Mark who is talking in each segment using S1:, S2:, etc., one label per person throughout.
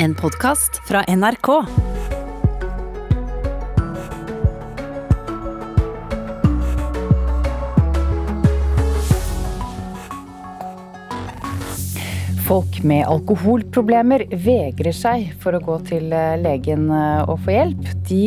S1: En podkast fra NRK.
S2: Folk med alkoholproblemer vegrer seg for å gå til eh, legen eh, og få hjelp. De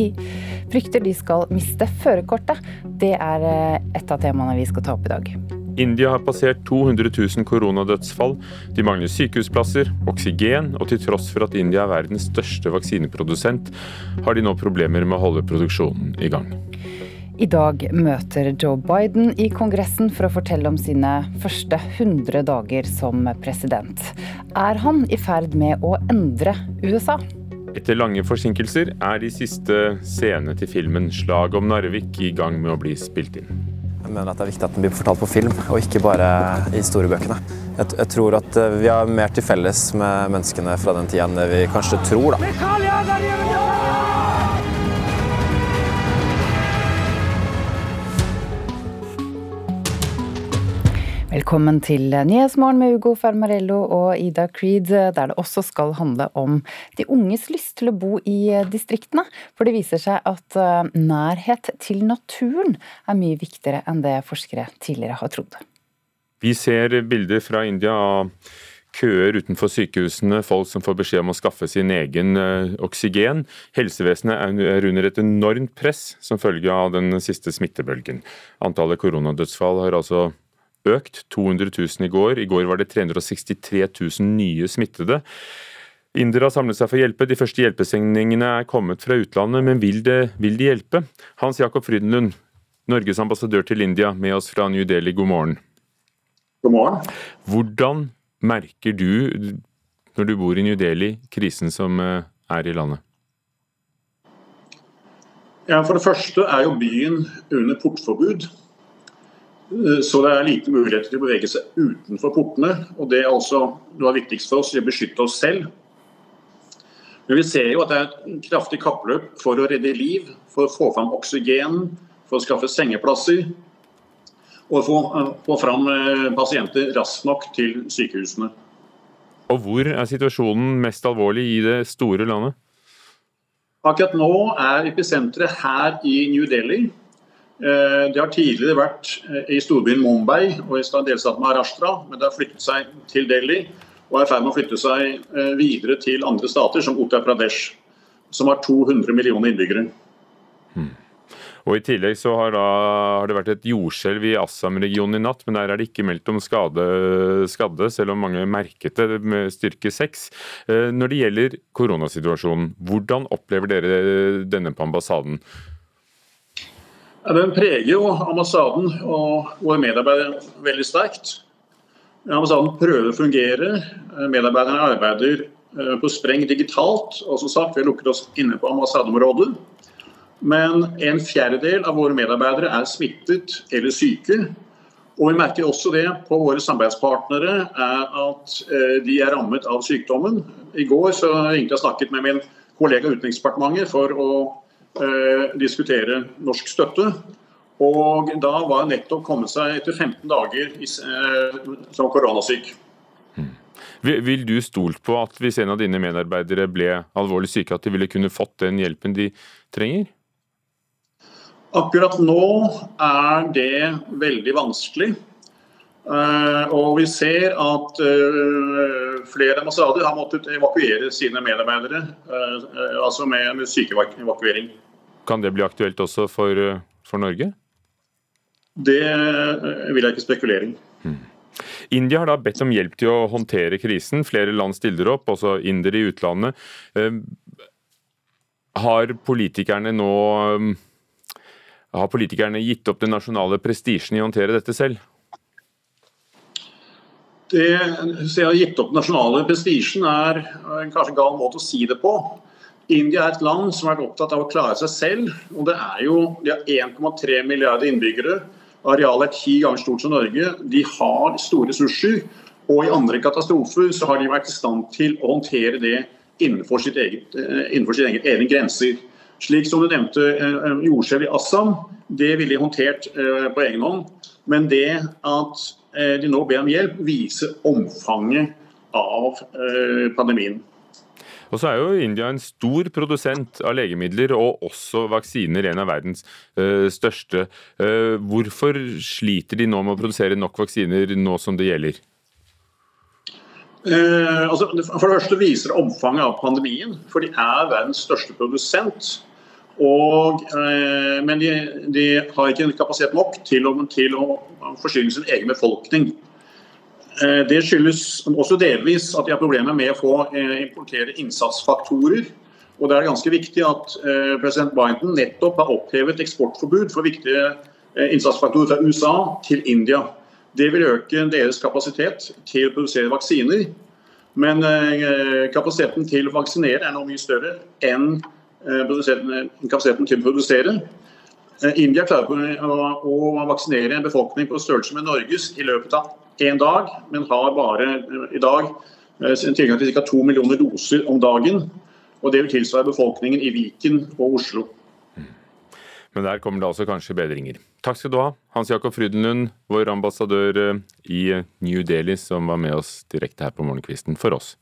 S2: frykter de skal miste førerkortet. Det er eh, et av temaene vi skal ta opp i dag.
S3: India har passert 200 000 koronadødsfall. De mangler sykehusplasser, oksygen, og til tross for at India er verdens største vaksineprodusent, har de nå problemer med å holde produksjonen i gang.
S2: I dag møter Joe Biden i Kongressen for å fortelle om sine første 100 dager som president. Er han i ferd med å endre USA?
S3: Etter lange forsinkelser er de siste scenene til filmen 'Slag om Narvik' i gang med å bli spilt inn.
S4: Jeg mener at det er viktig at den blir fortalt på film, og ikke bare i historiebøkene. Jeg, jeg tror at eh, vi har mer til felles med menneskene fra den tida enn det vi kanskje tror. da.
S2: Velkommen til Nyhetsmorgen med Ugo Fermarello og Ida Creed, der det også skal handle om de unges lyst til å bo i distriktene. For det viser seg at eh, nærhet til naturen er mye viktigere enn det forskere tidligere har trodd.
S3: Vi ser bilder fra India av køer utenfor sykehusene, folk som får beskjed om å skaffe sin egen eh, oksygen. Helsevesenet er under et enormt press som følge av den siste smittebølgen. Antallet koronadødsfall har altså økt. 200 000 i går. I går var det 363 000 nye smittede. Indere har samlet seg for å hjelpe. De første hjelpesendingene er kommet fra utlandet, men vil, det, vil de hjelpe? Hans Jakob Frydenlund, Norges ambassadør til India, med oss fra New Delhi, god morgen.
S5: God morgen.
S3: Hvordan merker du, når du bor i New Delhi, krisen som eh, er i landet?
S5: Ja, For det første er jo byen under portforbud. Så det er lite muligheter til å bevege seg utenfor portene. og Det er også noe av det viktigste for oss, å beskytte oss selv. Men vi ser jo at det er et kraftig kappløp for å redde liv, for å få fram oksygen, for å skaffe sengeplasser og få, få fram eh, pasienter raskt nok til sykehusene.
S3: Og Hvor er situasjonen mest alvorlig i det store landet?
S5: Akkurat nå er episenteret her i New Delhi. Eh, det har tidligere vært eh, i storbyen Mumbai og i delstaten Maharashtra, men det har flyttet seg til Delhi og er i ferd med å flytte seg eh, videre til andre stater, som Uttar Pradesh, som har 200 millioner innbyggere.
S3: Hmm. Og I tillegg så har, da, har det vært et jordskjelv i Assam-regionen i natt, men der er det ikke meldt om skade, skadde, selv om mange merket det med styrke 6. Når det gjelder koronasituasjonen, hvordan opplever dere denne på ambassaden?
S5: Den preger jo ambassaden og våre medarbeidere veldig sterkt. Ambassaden prøver å fungere. Medarbeiderne arbeider eh, på spreng digitalt. og som sagt, Vi har lukket oss inne på ambassadeområdet. Men en fjerdedel av våre medarbeidere er smittet eller syke. Og vi merker også det på våre samarbeidspartnere, er at eh, de er rammet av sykdommen. I går så ringte jeg og snakket med min kollega i Utenriksdepartementet for å eh, diskutere norsk støtte. Og da var jeg nettopp kommet seg etter 15 dager i, eh, som koronasyk.
S3: Hmm. Vil du stolt på at hvis en av dine medarbeidere ble alvorlig syke, at de ville kunne fått den hjelpen de trenger?
S5: Akkurat nå er det veldig vanskelig. Uh, og vi ser at uh, flere ambassader har måttet evakuere sine medarbeidere. Uh, altså med, med sykeevakuering.
S3: Kan det bli aktuelt også for, for Norge?
S5: Det vil jeg ikke spekulere i.
S3: Hmm. India har da bedt om hjelp til å håndtere krisen. Flere land stiller opp, også indere i utlandet. Har politikerne nå har politikerne gitt opp den nasjonale prestisjen i å håndtere dette selv?
S5: Det, jeg har gitt opp nasjonale prestisjen er en kanskje gal måte å si det på. India er et land som har vært opptatt av å klare seg selv. og det er jo, De har 1,3 milliarder innbyggere. Arealet er ti ganger stort som Norge. De har store ressurser. Og i andre katastrofer så har de vært i stand til å håndtere det innenfor sitt eget, innenfor sitt eget egen grenser. Slik som du nevnte, jordskjelv i Assam, det ville de håndtert på egen hånd. Men det at de nå ber om hjelp, viser omfanget av pandemien.
S3: Og så er jo India en stor produsent av legemidler og også vaksiner, en av verdens uh, største. Hvorfor sliter de nå med å produsere nok vaksiner nå som det gjelder?
S5: Uh, altså, for det første viser omfanget av pandemien, for de er verdens største produsent. Og, men de, de, har ikke kapasitet nok til å, til å forsyne sin egen befolkning. Eh, det skyldes også delvis at de har problemer med å få eh, importere innsatsfaktorer. Og det er ganske viktig at eh, president Biden nettopp har opphevet eksportforbud for viktige innsatsfaktorer fra USA til India. Det vil øke deres kapasitet til å produsere vaksiner. Men kapasiteten til å vaksinere er nå mye større enn kapasiteten til å produsere. India klarer å vaksinere en befolkning på størrelse med Norges i løpet av én dag, men har bare i dag eh, tilgang til ca. to millioner doser om dagen. Og Det vil tilsvare befolkningen i Viken og Oslo.
S3: Men der kommer det altså kanskje bedringer. Takk skal du ha, Hans Jakob Frydenlund, vår ambassadør eh, i New Delhi, som var med oss direkte her på morgenkvisten for oss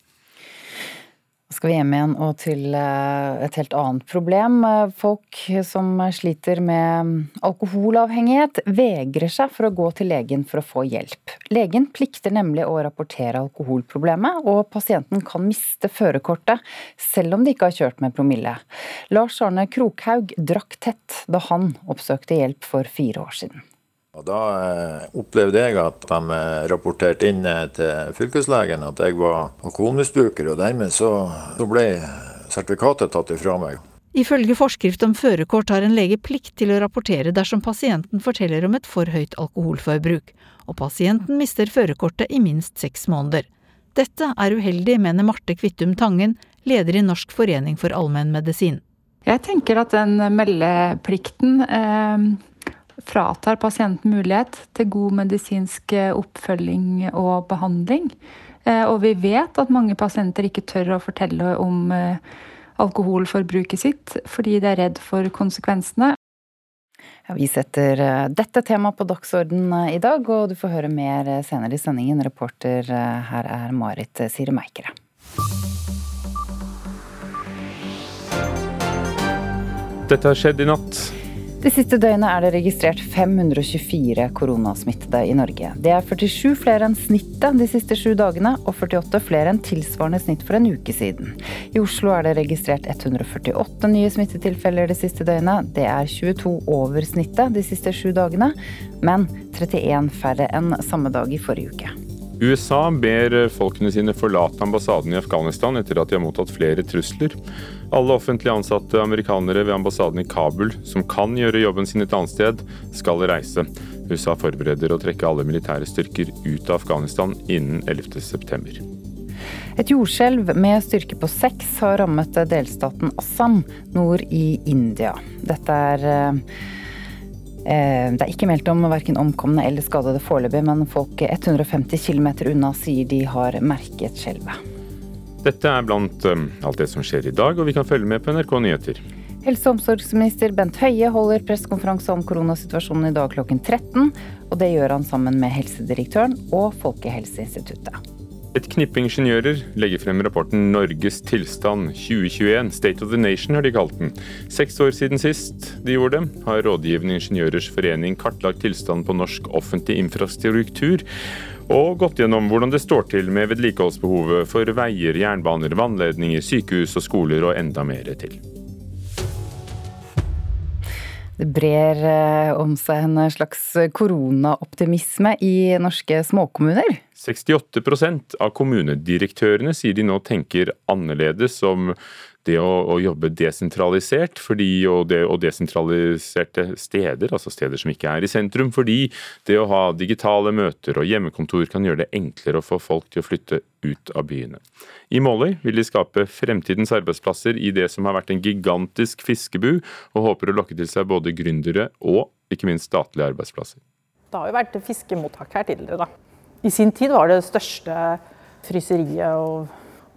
S2: skal vi hjem igjen og til eh, et helt annet problem. Folk som sliter med alkoholavhengighet, vegrer seg for å gå til legen for å få hjelp. Legen plikter nemlig å rapportere alkoholproblemet, og pasienten kan miste førerkortet selv om de ikke har kjørt med promille. Lars Arne Krokhaug drakk tett da han oppsøkte hjelp for fire år siden.
S6: Og Da eh, opplevde jeg at de eh, rapporterte inn eh, til fylkeslegen at jeg var alkoholmisbruker, og dermed så, så ble sertifikatet tatt ifra meg.
S7: Ifølge forskrift om førerkort har en lege plikt til å rapportere dersom pasienten forteller om et for høyt alkoholforbruk, og pasienten mister førerkortet i minst seks måneder. Dette er uheldig, mener Marte Kvittum Tangen, leder i Norsk forening for allmennmedisin.
S8: Jeg tenker at den meldeplikten eh, fratar pasienten mulighet til god medisinsk eh, oppfølging og behandling. Eh, og vi vet at mange pasienter ikke tør å fortelle om eh, alkoholforbruket sitt fordi de er redd for konsekvensene.
S2: Ja, vi setter dette temaet på dagsorden i dag, og du får høre mer senere i sendingen. Reporter her er Marit Sire Meikere.
S3: Dette har skjedd i natt.
S2: Det siste døgnet er det registrert 524 koronasmittede i Norge. Det er 47 flere enn snittet de siste sju dagene, og 48 flere enn tilsvarende snitt for en uke siden. I Oslo er det registrert 148 nye smittetilfeller det siste døgnet. Det er 22 over snittet de siste sju dagene, men 31 færre enn samme dag i forrige uke.
S3: USA ber folkene sine forlate ambassaden i Afghanistan etter at de har mottatt flere trusler. Alle offentlig ansatte amerikanere ved ambassaden i Kabul som kan gjøre jobben sin et annet sted, skal reise. USA forbereder å trekke alle militære styrker ut av Afghanistan innen 11.9.
S2: Et jordskjelv med styrke på seks har rammet delstaten Assam nord i India. Dette er eh, det er ikke meldt om verken omkomne eller skadede foreløpig, men folk 150 km unna sier de har merket skjelvet.
S3: Dette er blant um, alt det som skjer i dag, og vi kan følge med på NRK Nyheter.
S2: Helse- og omsorgsminister Bent Høie holder pressekonferanse om koronasituasjonen i dag klokken 13. Og det gjør han sammen med helsedirektøren og Folkehelseinstituttet.
S3: Et knippe ingeniører legger frem rapporten 'Norges tilstand 2021'. State of the Nation har de kalt den. Seks år siden sist de gjorde det, har Rådgivende ingeniørers forening kartlagt tilstanden på norsk offentlig infrastruktur og gått gjennom hvordan det står til med vedlikeholdsbehovet for veier, jernbaner, vannledninger, sykehus og skoler og enda mer til.
S2: Det brer eh, om seg en slags koronaoptimisme i norske småkommuner.
S3: 68% av kommunedirektørene sier de nå tenker annerledes om det å, å jobbe desentralisert fordi, og, det, og, desentraliserte steder, altså steder som ikke er i sentrum, fordi det å ha digitale møter og hjemmekontor kan gjøre det enklere å få folk til å flytte ut av byene. I Måløy vil de skape fremtidens arbeidsplasser i det som har vært en gigantisk fiskebu, og håper å lokke til seg både gründere og ikke minst statlige arbeidsplasser.
S9: Det har jo vært fiskemottak her tidligere, da. I sin tid var det største fryseriet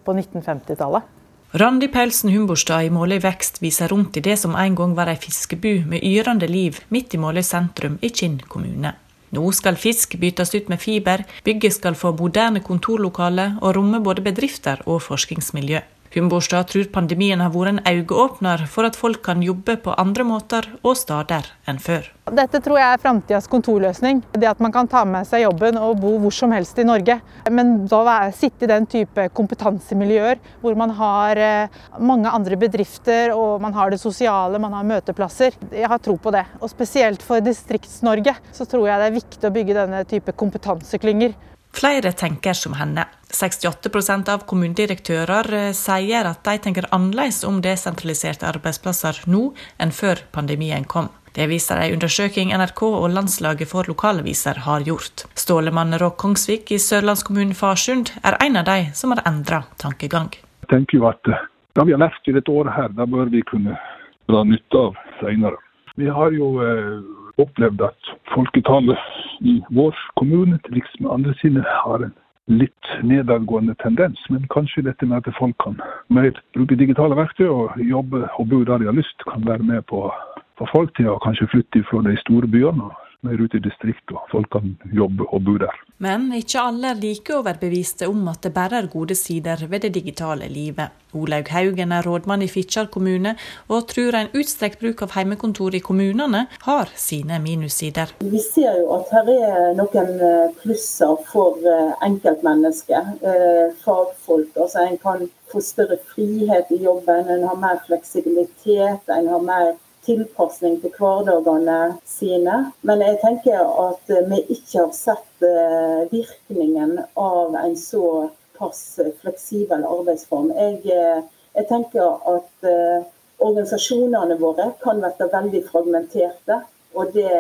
S9: på 1950-tallet.
S10: Randi Pelsen Humborstad i Måløy Vekst viser rundt i det som en gang var ei fiskebu med yrende liv midt i Måløy sentrum i Kinn kommune. Nå skal fisk byttes ut med fiber, bygget skal få moderne kontorlokaler og romme både bedrifter og forskningsmiljø. Humbårstad tror pandemien har vært en øyeåpner for at folk kan jobbe på andre måter og steder enn før.
S9: Dette tror jeg er framtidas kontorløsning. Det at man kan ta med seg jobben og bo hvor som helst i Norge. Men da sitte i den type kompetansemiljøer hvor man har eh, mange andre bedrifter og man har det sosiale, man har møteplasser. Jeg har tro på det. Og spesielt for Distrikts-Norge så tror jeg det er viktig å bygge denne type kompetanseklynger.
S10: Flere tenker som henne. 68% av kommunedirektører eh, sier at de tenker annerledes om desentraliserte arbeidsplasser nå enn før pandemien kom. Det viser en undersøking NRK og Landslaget for lokalaviser har gjort. Stålemann Råk Kongsvik i sørlandskommunen Farsund er en av de som har endra tankegang.
S11: Jeg tenker jo at eh, det vi har lært i dette året her, det bør vi kunne dra nytte av senere. Vi har jo eh, opplevd at folketallet i vår kommune, til liks med andre sine, har en litt nedadgående tendens. Men kanskje dette med at folk kan mer bruke digitale verktøy og jobbe og bo der de har lyst, kan være med på å få folk til å kanskje flytte fra de store byene og mer ut i distriktet, og folk kan jobbe og bo der.
S10: Men ikke alle er like overbeviste om at det bare er gode sider ved det digitale livet. Olaug Haugen er rådmann i Fitjar kommune, og tror en utstrekt bruk av heimekontor i kommunene har sine minussider.
S12: Vi ser jo at her er noen eh, plusser for eh, enkeltmennesket, eh, fagfolk. Altså En kan få større frihet i jobben, en har mer fleksibilitet, en har mer tilpasning til hverdagene sine. Men jeg tenker at vi ikke har sett eh, virkningen av en så pass fleksibel arbeidsform. Jeg, eh, jeg tenker at eh, organisasjonene våre kan bli veldig fragmenterte, og det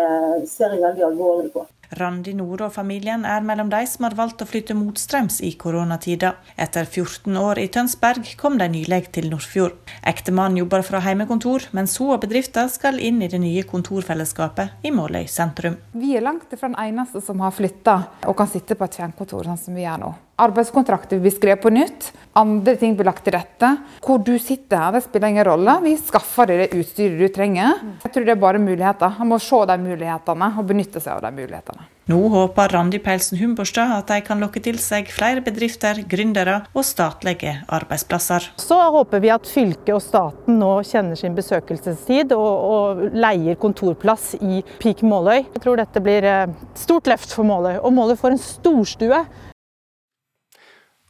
S12: ser jeg veldig alvorlig på.
S10: Randi Nore og familien er mellom de som har valgt å flytte motstrøms i koronatida. Etter 14 år i Tønsberg kom de nylig til Nordfjord. Ektemannen jobber fra heimekontor, mens hun og bedriften skal inn i det nye kontorfellesskapet i Måløy sentrum.
S8: Vi er langt fra den eneste som har flytta og kan sitte på et fjernkontor, sånn som vi gjør nå. Arbeidskontrakter blir skrevet på nytt, andre ting blir lagt til rette. Hvor du sitter her, det spiller ingen rolle. Vi skaffer deg det utstyret du trenger. Jeg tror det er bare muligheter. Man må se de mulighetene og benytte seg av de mulighetene.
S10: Nå håper Randi Peilsen Humborstad at de kan lokke til seg flere bedrifter, gründere og statlige arbeidsplasser.
S9: Så håper vi at fylket og staten nå kjenner sin besøkelsestid og, og leier kontorplass i Peak Måløy. Jeg tror dette blir et stort løft for Måløy. Og Måløy får en storstue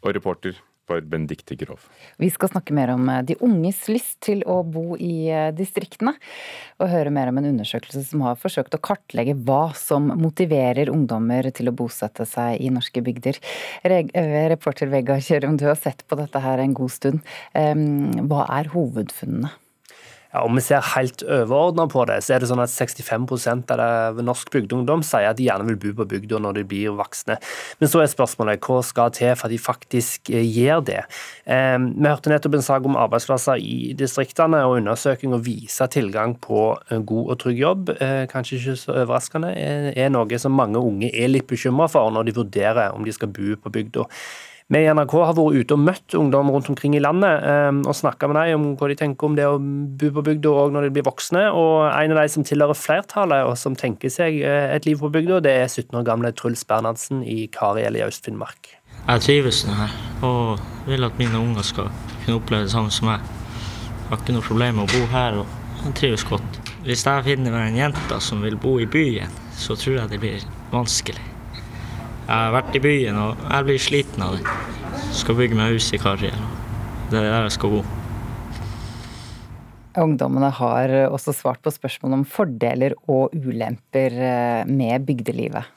S3: og reporter var Benedicte Grov.
S2: Vi skal snakke mer om eh, de unges lyst til å bo i eh, distriktene, og høre mer om en undersøkelse som har forsøkt å kartlegge hva som motiverer ungdommer til å bosette seg i norske bygder. Eh, reporter Vegard Kjørum, du har sett på dette her en god stund. Hva er hovedfunnene?
S13: Ja, om vi ser helt overordna på det, så er det sånn at 65% av norsk bygdeungdom sier at de gjerne vil bo på bygda når de blir voksne. Men så er spørsmålet hva skal til for at de faktisk eh, gjør det. Eh, vi hørte nettopp en sak om arbeidsplasser i distriktene, og undersøkelser viser tilgang på god og trygg jobb, eh, kanskje ikke så overraskende, er noe som mange unge er litt bekymra for når de vurderer om de skal bo på bygda. Vi i NRK har vært ute og møtt ungdom rundt omkring i landet ehm, og snakka med dem om hva de tenker om det å bo på bygda òg når de blir voksne. Og en av de som tilhører flertallet og som tenker seg eh, et liv på bygda, det er 17 år gamle Truls Bernhardsen i Kariel i Øst-Finnmark.
S14: Jeg trives her og vil at mine unger skal kunne oppleve det samme som meg. Jeg har ikke noe problem med å bo her og jeg trives godt. Hvis jeg finner meg en jente som vil bo i byen, så tror jeg det blir vanskelig. Jeg har vært i byen og jeg blir sliten av det. Skal bygge meg hus i Karrier. Det er der jeg skal bo.
S2: Ungdommene har også svart på spørsmål om fordeler og ulemper eh, med bygdelivet.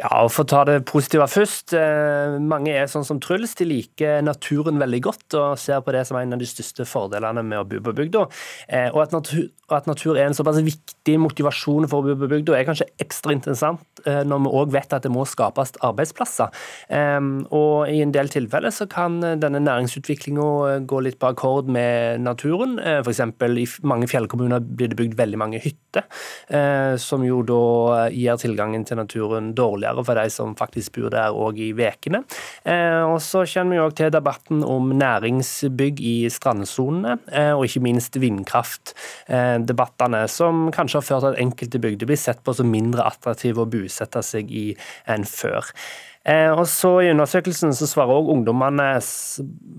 S13: Ja, og For å ta det positive først. Eh, mange er sånn som Truls. De liker naturen veldig godt og ser på det som en av de største fordelene med å bo på bygda. Eh, og at natur, at natur er en såpass viktig motivasjon for å bo på bygda, er kanskje ekstra interessant eh, når vi òg vet at det må skapes arbeidsplasser. Og i en del tilfeller så kan denne næringsutviklinga gå litt på akkord med naturen. F.eks. i mange fjellkommuner blir det bygd veldig mange hytter, som jo da gir tilgangen til naturen dårligere billigere for de som faktisk bor der òg i ukene. Eh, og så kjenner vi òg til debatten om næringsbygg i strandsonene, eh, og ikke minst vindkraftdebattene, som kanskje har ført til at enkelte bygder blir sett på som mindre attraktive å bosette seg i enn før. Eh, og så I undersøkelsen så svarer også ungdommene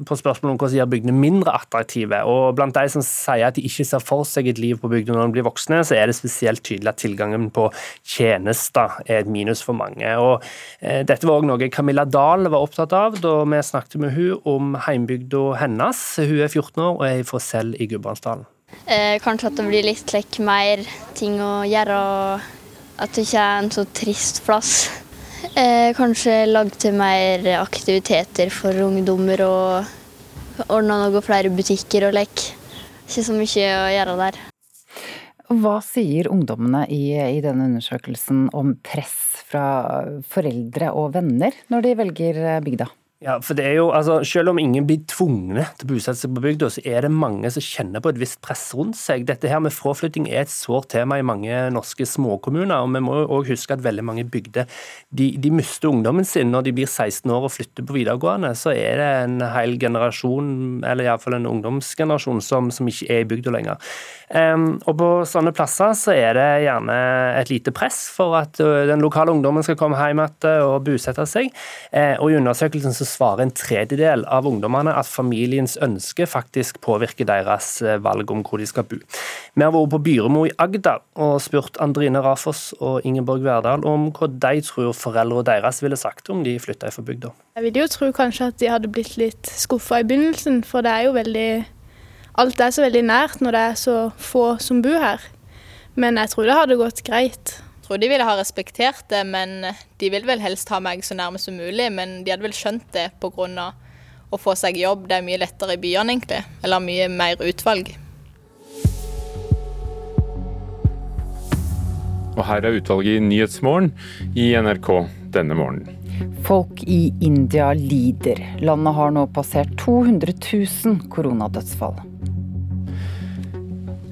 S13: på spørsmål om hvordan gjør bygdene mindre attraktive. og Blant de som sier at de ikke ser for seg et liv på bygda når de blir voksne, så er det spesielt tydelig at tilgangen på tjenester er et minus for mange. Og eh, Dette var også noe Camilla Dahl var opptatt av da vi snakket med hun om heimbygda hennes. Hun er 14 år og er fra Sel i Gudbrandsdalen.
S15: Eh, kanskje at det blir litt like, mer ting å gjøre, og at det ikke er en så trist plass. Eh, kanskje lage til mer aktiviteter for ungdommer og ordne noen flere butikker og lek. Ikke så mye å gjøre der.
S2: Hva sier ungdommene i, i denne undersøkelsen om press fra foreldre og venner når de velger bygda?
S13: Ja, for det er jo, altså, Selv om ingen blir tvunget til å bosette seg på bygda, så er det mange som kjenner på et visst press rundt seg. Dette her med fraflytting er et sårt tema i mange norske småkommuner. og Vi må jo også huske at veldig mange bygder de, de mister ungdommen sin når de blir 16 år og flytter på videregående. Så er det en hel generasjon, eller iallfall en ungdomsgenerasjon, som, som ikke er i bygda lenger. Um, og På sånne plasser så er det gjerne et lite press for at den lokale ungdommen skal komme hjem igjen og bosette seg. Uh, og I undersøkelsen så svarer en tredjedel av ungdommene at familiens ønske faktisk påvirker deres valg om hvor de skal bo. Vi har vært på Byremo i Agder og spurt Andrine Rafoss og Ingeborg Verdal om hva de tror foreldrene deres ville sagt om de flytta fra bygda.
S16: Jeg vil jo tro kanskje at de hadde blitt litt skuffa i begynnelsen, for det er jo veldig alt er så veldig nært når det er så få som bor her. Men jeg tror det hadde gått greit.
S17: Jeg tror de ville ha respektert det, men de vil vel helst ha meg så nærme som mulig. Men de hadde vel skjønt det pga. å få seg jobb. Det er mye lettere i byene, egentlig. Eller mye mer utvalg.
S3: Og her er utvalget i Nyhetsmorgen i NRK denne morgenen.
S2: Folk i India lider. Landet har nå passert 200 000 koronadødsfall.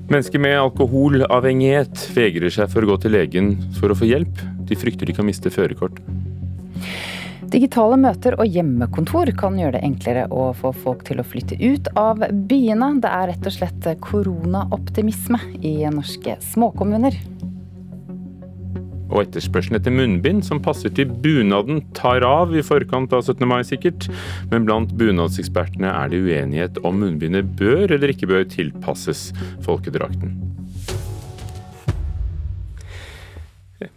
S3: Mennesker med alkoholavhengighet vegrer seg for å gå til legen for å få hjelp. De frykter de kan miste førerkort.
S2: Digitale møter og hjemmekontor kan gjøre det enklere å få folk til å flytte ut av byene. Det er rett og slett koronaoptimisme i norske småkommuner.
S3: Og etterspørselen etter munnbind som passer til bunaden tar av i forkant av 17. mai sikkert, men blant bunadsekspertene er det uenighet om munnbindet bør eller ikke bør tilpasses folkedrakten.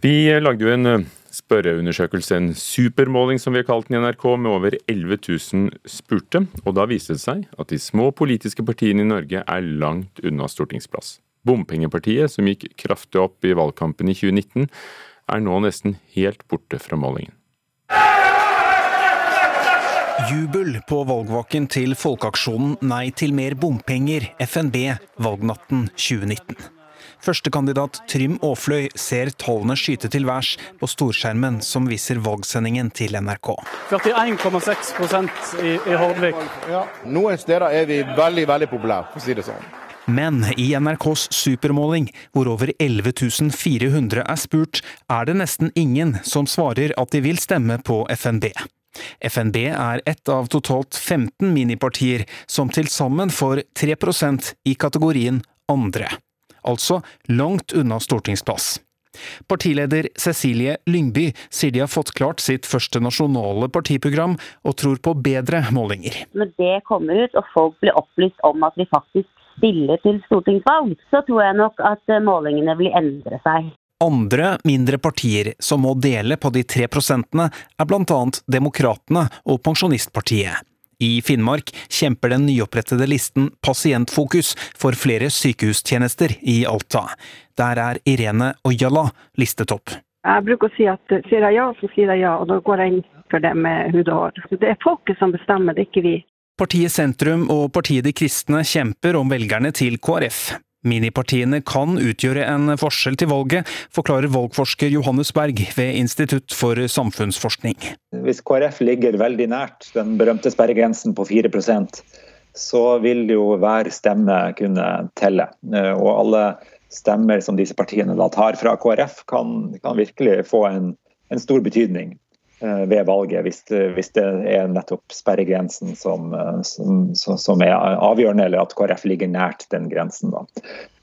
S3: Vi lagde jo en eh, spørreundersøkelse, en supermåling som vi har kalt den i NRK, med over 11 000 spurte. Og da viste det seg at de små politiske partiene i Norge er langt unna stortingsplass. Bompengepartiet, som gikk kraftig opp i valgkampen i 2019, er nå nesten helt borte fra målingen.
S18: Jubel på valgvaken til folkeaksjonen Nei til mer bompenger, FNB, valgnatten 2019. Førstekandidat Trym Aafløy ser tallene skyte til værs på storskjermen som viser valgsendingen til NRK.
S19: 41,6 i, i Hordvik.
S20: Ja. Noen steder er vi veldig, veldig populære, for å si det sånn.
S18: Men i NRKs supermåling, hvor over 11 400 er spurt, er det nesten ingen som svarer at de vil stemme på FNB. FNB er ett av totalt 15 minipartier, som til sammen får 3% i kategorien andre. Altså langt unna stortingsplass. Partileder Cecilie Lyngby sier de har fått klart sitt første nasjonale partiprogram, og tror på bedre målinger.
S21: Når det kommer ut og folk blir opplyst om at vi faktisk stille til stortingsvalg, så tror jeg nok at eh, målingene vil endre seg.
S18: Andre mindre partier som må dele på de tre prosentene, er bl.a. Demokratene og Pensjonistpartiet. I Finnmark kjemper den nyopprettede listen Pasientfokus for flere sykehustjenester i Alta. Der er Irene Ojala listetopp.
S22: Jeg bruker å si at sier jeg ja, så sier jeg ja, og da går jeg inn for det med hud og hår. Det er folket som bestemmer, det er ikke vi.
S18: Partiet Sentrum og Partiet De Kristne kjemper om velgerne til KrF. Minipartiene kan utgjøre en forskjell til valget, forklarer valgforsker Johannes Berg ved Institutt for samfunnsforskning.
S23: Hvis KrF ligger veldig nært den berømte sperregrensen på 4% så vil jo hver stemme kunne telle. Og alle stemmer som disse partiene da tar fra KrF, kan, kan virkelig få en, en stor betydning. Eh, ved valget, hvis hvis det er nettopp sperregrensen som, eh, som, som, er avgjørende, eller at KrF ligger nært den grensen. Da.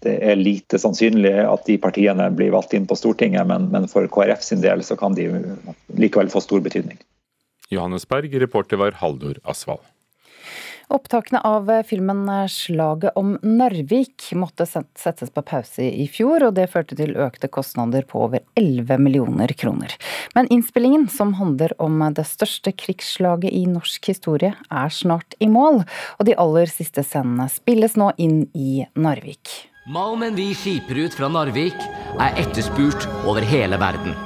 S23: Det er lite sannsynlig at de partiene blir valgt inn på Stortinget, men, men for KrF sin del så kan de likevel få stor betydning.
S3: Johannesberg. Reporter var Haldor Asvald.
S2: Opptakene av filmen 'Slaget om Narvik' måtte settes på pause i fjor, og det førte til økte kostnader på over 11 millioner kroner. Men innspillingen, som handler om det største krigsslaget i norsk historie, er snart i mål, og de aller siste scenene spilles nå inn i Narvik.
S24: Malmen vi skiper ut fra Narvik, er etterspurt over hele verden.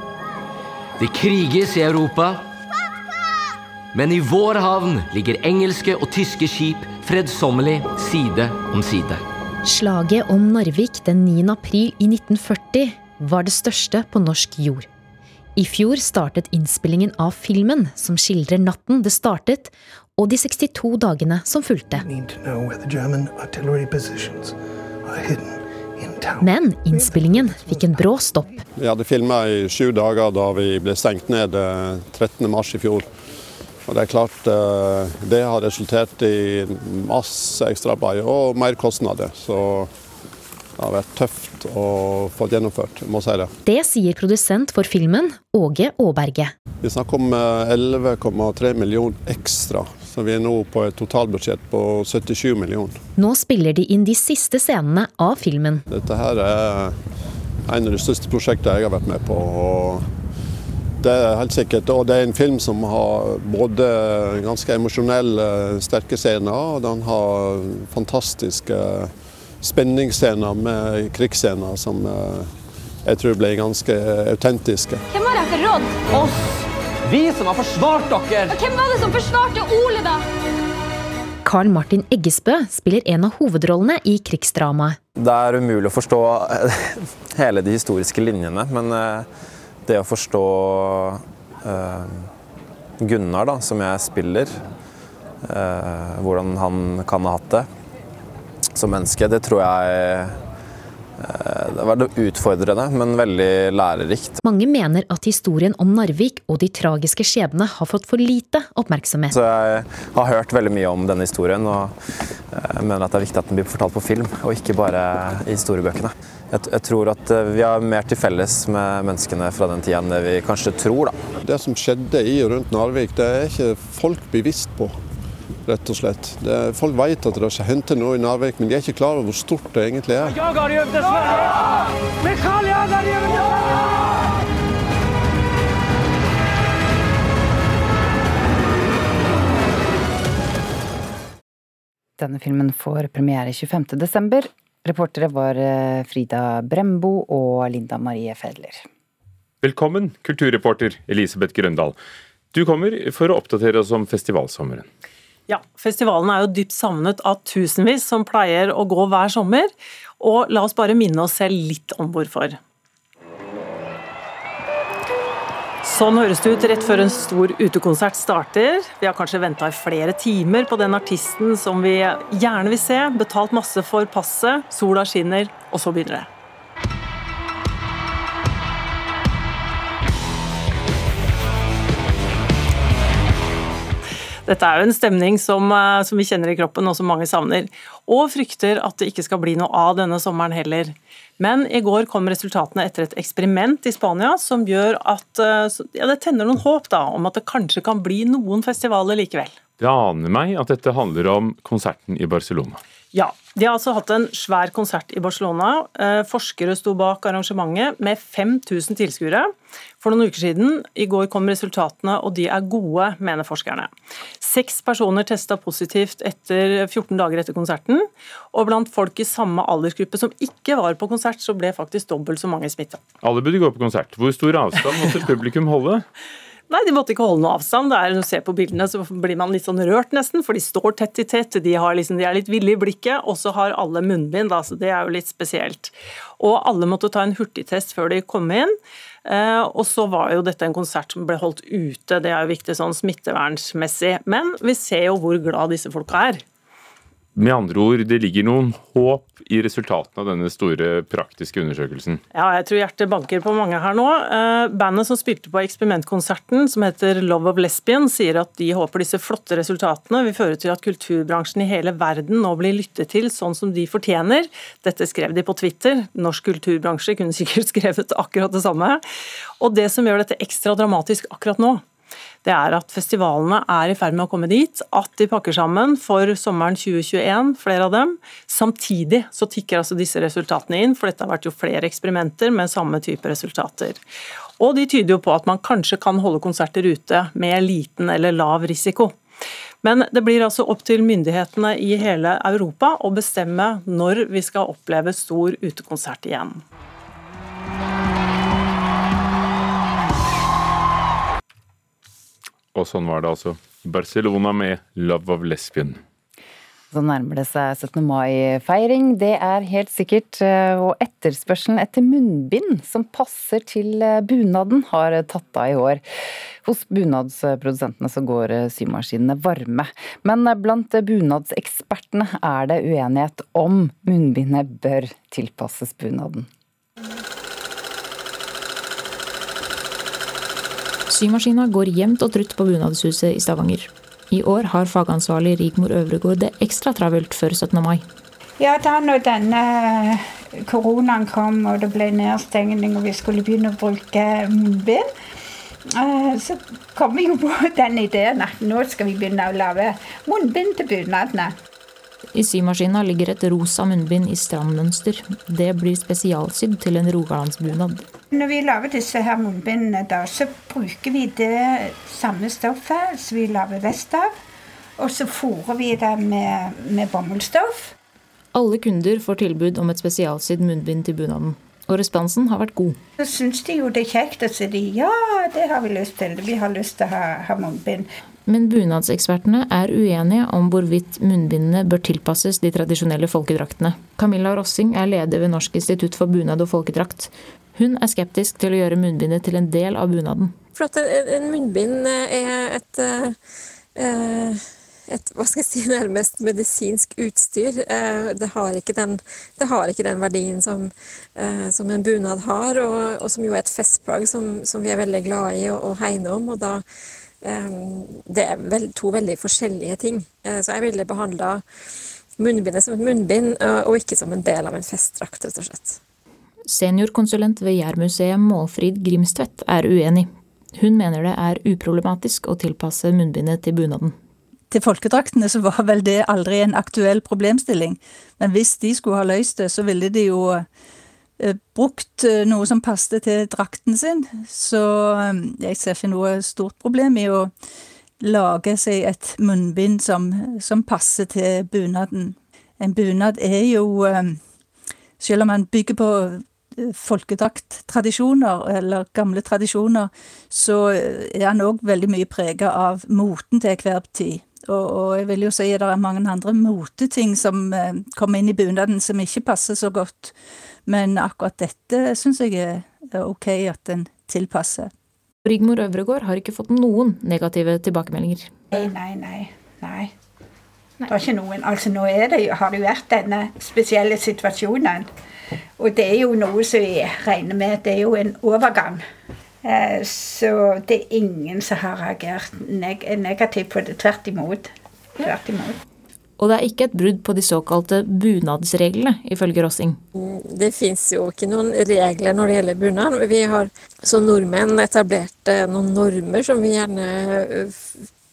S24: Det kriges i Europa, men i vår havn ligger engelske og tyske skip fredsommelig side om side.
S25: Slaget om Narvik den 9. april i 1940 var det største på norsk jord. I fjor startet innspillingen av filmen som skildrer natten det startet, og de 62 dagene som fulgte. Men innspillingen fikk en brå stopp.
S26: Vi hadde filma i sju dager da vi ble stengt ned 13.3 eh, i fjor. Og det er klart eh, det har resultert i masse ekstraarbeid og mer kostnader. Så det har vært tøft å få gjennomført, må si det.
S25: Det sier produsent for filmen, Åge Aaberge.
S26: Vi snakker om 11,3 eh, millioner ekstra. Så vi er nå på et totalbudsjett på 77 millioner.
S25: Nå spiller de inn de siste scenene av filmen.
S26: Dette her er en av de største prosjektene jeg har vært med på. og det er helt sikkert. Og det er en film som har både ganske emosjonelle, sterke scener, og den har fantastiske spenningsscener med krigsscener som eh, jeg tror blir ganske autentiske.
S27: Hvem har dere rådd?
S24: Oss! Vi som har forsvart dere!
S27: Hvem var det som forsvarte Ole, da?
S25: Carl Martin Eggesbø spiller en av hovedrollene i krigsdramaet.
S28: Det er umulig å forstå hele de historiske linjene, men eh, det å forstå eh, Gunnar, da, som jeg spiller, eh, hvordan han kan ha hatt det som menneske, det tror jeg uh, det var utfordrende, men veldig lærerikt.
S25: Mange mener at historien om Narvik og de tragiske skjebnene har fått for lite oppmerksomhet.
S28: Så jeg har hørt veldig mye om denne historien, og jeg mener at det er viktig at den blir fortalt på film, og ikke bare i historiebøkene jeg, tror at eh, vi har mer til felles med menneskene fra den tida enn det vi kanskje tror. Da.
S26: Det som skjedde i og rundt Narvik, det er ikke folk bevisst på. Rett og slett. Er, folk vet at det har hendt noe i Narvik, men de er ikke klar over hvor stort det egentlig er.
S2: Denne filmen får premiere 25.12. Reportere var eh, Frida Brembo og Linda Marie Fedler.
S3: Velkommen, kulturreporter Elisabeth Grøndal. Du kommer for å oppdatere oss om festivalsommeren.
S29: Ja, festivalen er jo dypt savnet av tusenvis som pleier å gå hver sommer. Og la oss bare minne oss selv litt om hvorfor. Sånn høres det ut rett før en stor utekonsert starter. Vi har kanskje venta i flere timer på den artisten som vi gjerne vil se, betalt masse for passet, sola skinner, og så begynner det. Dette er jo en stemning som, eh, som, vi kjenner i kroppen, og som mange savner. Og frykter at det ikke skal bli noe av denne sommeren heller. Men i går kom resultatene etter et eksperiment i Spania som gjør at eh, ja, det tenner noen håp da, om at det kanskje kan bli noen festivaler likevel.
S3: Det aner meg at dette handler om konserten i Barcelona.
S29: Ja, de har altså hatt en svær konsert i Barcelona. Eh, forskere sto bak arrangementet med 5000 tilskuere for noen uker siden. I går kom resultatene, og de er gode, mener forskerne. Seks personer testa positivt etter 14 dager etter konserten. Og blant folk i samme aldersgruppe som ikke var på konsert, så ble faktisk dobbelt så mange smitta.
S3: Alle burde gå på konsert. Hvor stor avstand måtte publikum holde?
S29: Nei, de måtte ikke holde noe avstand. Det er, når du ser på bildene, så blir man litt sånn rørt, nesten. For de står tett i tett. De, liksom, de er litt ville i blikket. Og så har alle munnbind, da, så det er jo litt spesielt. Og alle måtte ta en hurtigtest før de kom inn. Eh, og så var jo dette en konsert som ble holdt ute, det er jo viktig sånn smittevernsmessig. Men vi ser jo hvor glad disse folka er.
S3: Med andre ord, det ligger noen håp i resultatene av denne store praktiske undersøkelsen?
S29: Ja, jeg tror hjertet banker på mange her nå. Eh, bandet som spilte på eksperimentkonserten, som heter Love of Lesbian, sier at de håper disse flotte resultatene vil føre til at kulturbransjen i hele verden nå blir lyttet til sånn som de fortjener. Dette skrev de på Twitter. Norsk kulturbransje kunne sikkert skrevet akkurat det samme. Og det som gjør dette ekstra dramatisk akkurat nå, det er at festivalene er i ferd med å komme dit, at de pakker sammen for sommeren 2021, flere av dem. Samtidig så tikker altså disse resultatene inn, for dette har vært jo flere eksperimenter med samme type resultater. Og de tyder jo på at man kanskje kan holde konserter ute med liten eller lav risiko. Men det blir altså opp til myndighetene i hele Europa å bestemme når vi skal oppleve stor utekonsert igjen.
S3: Og sånn var det altså. Barcelona med 'Love of Lesbian'.
S2: Så nærmer det seg 17. mai-feiring, det er helt sikkert. Og etterspørselen etter munnbind som passer til bunaden, har tatt av i år. Hos bunadsprodusentene så går symaskinene varme. Men blant bunadsekspertene er det uenighet om munnbindet bør tilpasses bunaden.
S25: Symaskina går jevnt og trutt på Bunadshuset i Stavanger. I år har fagansvarlig Rigmor Øvregård det ekstra travelt før 17. mai.
S30: Ja, da når denne koronaen kom og det ble nedstengning og vi skulle begynne å bruke munnbind, eh, så kom vi jo på den ideen at nå skal vi begynne å lage munnbind til bunadene.
S25: I symaskina ligger et rosa munnbind i strandmønster. Det blir spesialsydd til en rogalandsbunad.
S30: Når vi lager disse her munnbindene, da, så bruker vi det samme stoffet som vi lager vest av. Og så fôrer vi det med, med bomullsstoff.
S25: Alle kunder får tilbud om et spesialsydd munnbind til bunaden. Og responsen har vært god.
S30: Så syns de jo det er kjekt, og så de ja, det har vi lyst til. Vi har lyst til å ha, ha munnbind.
S25: Men bunadsekspertene er uenige om hvorvidt munnbindene bør tilpasses de tradisjonelle folkedraktene. Camilla Rossing er leder ved Norsk institutt for bunad og folkedrakt. Hun er skeptisk til å gjøre munnbindet til en del av bunaden.
S31: For at En munnbind er et, eh, et hva skal jeg si, nærmest medisinsk utstyr. Eh, det har ikke den, har ikke den verdien som, eh, som, en bunad har, og, og, som jo er et festplagg som, som vi er veldig glade i å hegne om. og da det er vel to veldig forskjellige ting. Eh, så jeg ville behandla munnbindet som et munnbind, eh, og ikke som en del av en festdrakt, rett og slett.
S25: Seniorkonsulent ved Jærmuseet Målfrid Grimstvedt er uenig. Hun mener det er uproblematisk å tilpasse munnbindet til bunaden.
S32: Til folkedraktene så var vel det aldri en aktuell problemstilling, men hvis de skulle ha løst det, så ville de jo brukt eh, noe som passet til drakten sin, så eh, jeg ser ikke noe stort problem i å lage seg et munnbind som, som passer til bunaden. En bunad er jo, selv om man bygger på folkedrakttradisjoner, eller gamle tradisjoner, så er han òg veldig mye prega av moten til hver tid. Og, og, jeg vil jo si at det er mange andre moteting som kommer inn i bunaden som ikke passer så godt men akkurat dette syns jeg er ok at en tilpasser.
S25: Rigmor Øvregård har ikke fått noen negative tilbakemeldinger.
S30: Nei, nei, nei. nei. Det er ikke noen. Altså Nå det, har det jo vært denne spesielle situasjonen. Og det er jo noe som vi regner med det er jo en overgang. Eh, så det er ingen som har reagert negativt på det. Tvert imot. Tvert imot.
S25: Og det er ikke et brudd på de såkalte bunadsreglene, ifølge Rossing.
S31: Det fins jo ikke noen regler når det gjelder bunad. Vi har som nordmenn etablert eh, noen normer som vi gjerne eh,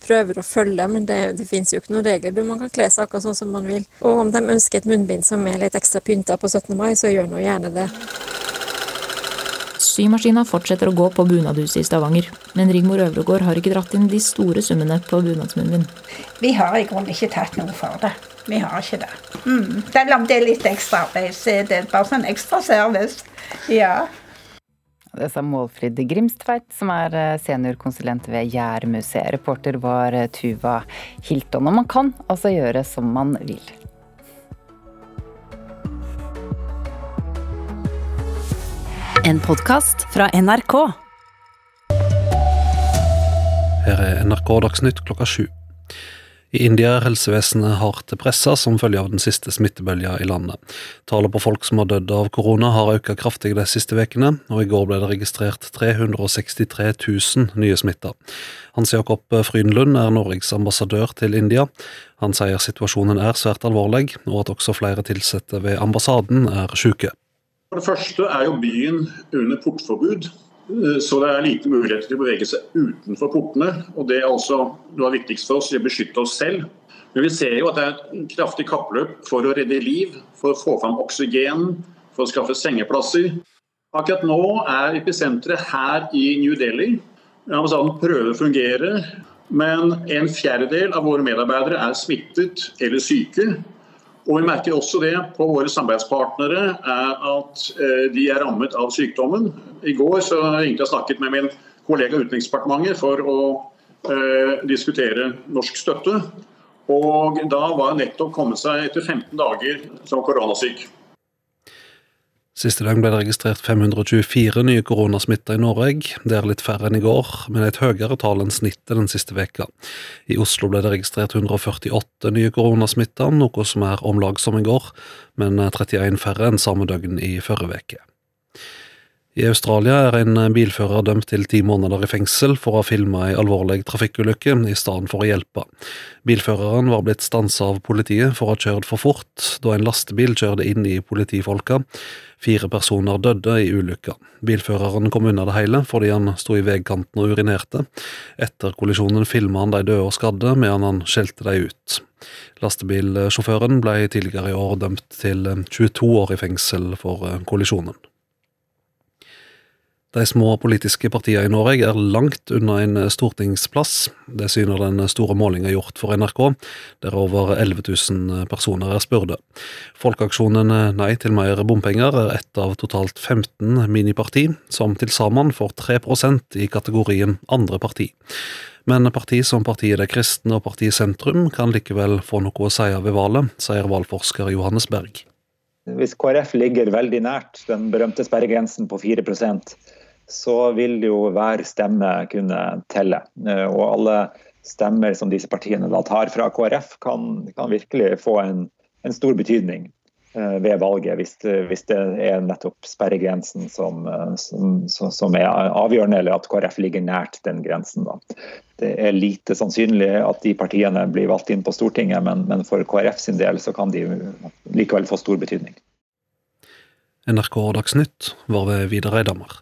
S31: prøver å følge, men det, det fins jo ikke noen regler. Man kan kle seg akkurat sånn som man vil. Og om de ønsker et munnbind som er litt ekstra pynta på 17. mai, så gjør nå gjerne det.
S25: Symaskina fortsetter å gå på Bunadhuset i Stavanger, men Rigmor Øvregård har ikke dratt inn de store summene på bunadsmunnen.
S30: Vi har i grunnen ikke tatt noe for det. Vi har ikke det. Mm. Selv om det er litt ekstra arbeid, så er det bare sånn ekstra service. Ja.
S2: Det sa Målfrid Grimstveit, som er eh, seniorkonsulent ved Gjærmuseet. Reporter var eh, Tuva Hilton. Og man kan altså gjøre som man vil.
S33: En podkast fra NRK.
S34: Her er NRK Dagsnytt klokka sju. I India er helsevesenet hardt pressa som følge av den siste smittebølga i landet. Tallet på folk som har dødd av korona har økt kraftig de siste ukene, og i går ble det registrert 363 000 nye smitta. Hans Jakob Frydenlund er Norges ambassadør til India. Han sier situasjonen er svært alvorlig, og at også flere ansatte ved ambassaden er syke.
S35: For det første er jo byen under portforbud
S36: Så det er lite muligheter til å bevege seg utenfor portene. og Det er altså noe av viktigst for oss, å beskytte oss selv. Men vi ser jo at det er et kraftig kappløp for å redde liv, for å få fram oksygen, for å skaffe sengeplasser. Akkurat nå er episenteret her i New Delhi. Ambassaden prøver å fungere, men en fjerdedel av våre medarbeidere er smittet eller syke. Og Vi merker også det på våre samarbeidspartnere, er at eh, de er rammet av sykdommen. I går så ringte jeg snakket med min kollega Utenriksdepartementet for å eh, diskutere norsk støtte. Og da var jeg nettopp kommet seg etter 15 dager som koronasyk.
S34: Siste dag ble det registrert 524 nye koronasmitta i Norge. Det er litt færre enn i går, men et høyere tall enn snittet den siste veka. I Oslo ble det registrert 148 nye koronasmitta, noe som er om lag som i går, men 31 færre enn samme døgn i forrige uke. I Australia er en bilfører dømt til ti måneder i fengsel for å ha filma ei alvorlig trafikkulykke i stedet for å hjelpe. Bilføreren var blitt stansa av politiet for å ha kjørt for fort da en lastebil kjørte inn i politifolka. Fire personer døde i ulykka. Bilføreren kom unna det hele fordi han sto i veikanten og urinerte. Etter kollisjonen filma han de døde og skadde, medan han skjelte de ut. Lastebilsjåføren ble tidligere i år dømt til 22 år i fengsel for kollisjonen. De små politiske partiene i Norge er langt unna en stortingsplass. Det syner den store målinga gjort for NRK, der over 11 000 personer er spurte. Folkeaksjonen Nei til mer bompenger er ett av totalt 15 miniparti, som til sammen får 3% i kategorien andre parti. Men parti som Partiet De Kristne og Partiet Sentrum kan likevel få noe å si ved valget, sier valgforsker Johannes Berg.
S23: Hvis KrF ligger veldig nært den berømte sperregrensen på 4 så vil jo hver stemme kunne telle. Eh, og alle stemmer som disse partiene da tar fra KrF, kan, kan virkelig få en, en, stor betydning eh, ved valget, hvis, hvis, det er nettopp sperregrensen som, som, som, er avgjørende, eller at KrF ligger nært den grensen. Da. Det er lite sannsynlig at de partiene blir valgt inn på Stortinget, men, men for KrF sin del så kan de likevel få stor betydning.
S34: NRK Dagsnytt var ved Vidar Eidhammer.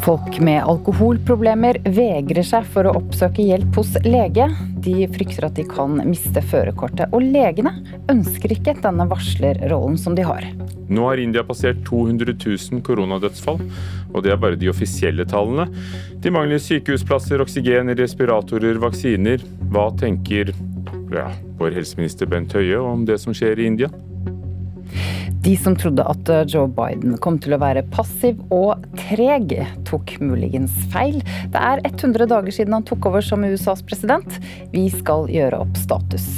S2: Folk med alkoholproblemer vegrer seg for å oppsøke hjelp hos lege. De frykter at de kan miste førerkortet. Og legene ønsker ikke denne varslerrollen som de har.
S3: Nå har India passert 200 000 koronadødsfall, og det er bare de offisielle tallene. De mangler sykehusplasser, oksygen, respiratorer, vaksiner. Hva tenker ja, vår helseminister Bent Høie om det som skjer i India?
S2: De som trodde at eh, Joe Biden kom til å være passiv og treg, tok muligens feil. Det er 100 dager siden han tok over som USAs president. Vi skal gjøre opp status.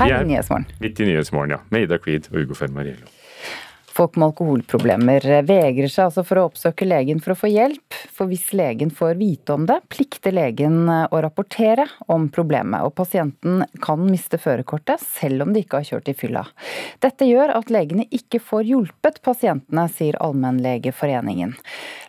S2: Her i Nyhetsmorgen.
S3: Midt i Nyhetsmorgen, ja. Med Ida Creed og Ugo Fermariello.
S2: Folk med alkoholproblemer vegrer seg altså for å oppsøke legen for å få hjelp. For hvis legen får vite om det, plikter legen å rapportere om problemet. Og pasienten kan miste førerkortet selv om de ikke har kjørt i fylla. Dette gjør at legene ikke får hjulpet pasientene, sier Allmennlegeforeningen.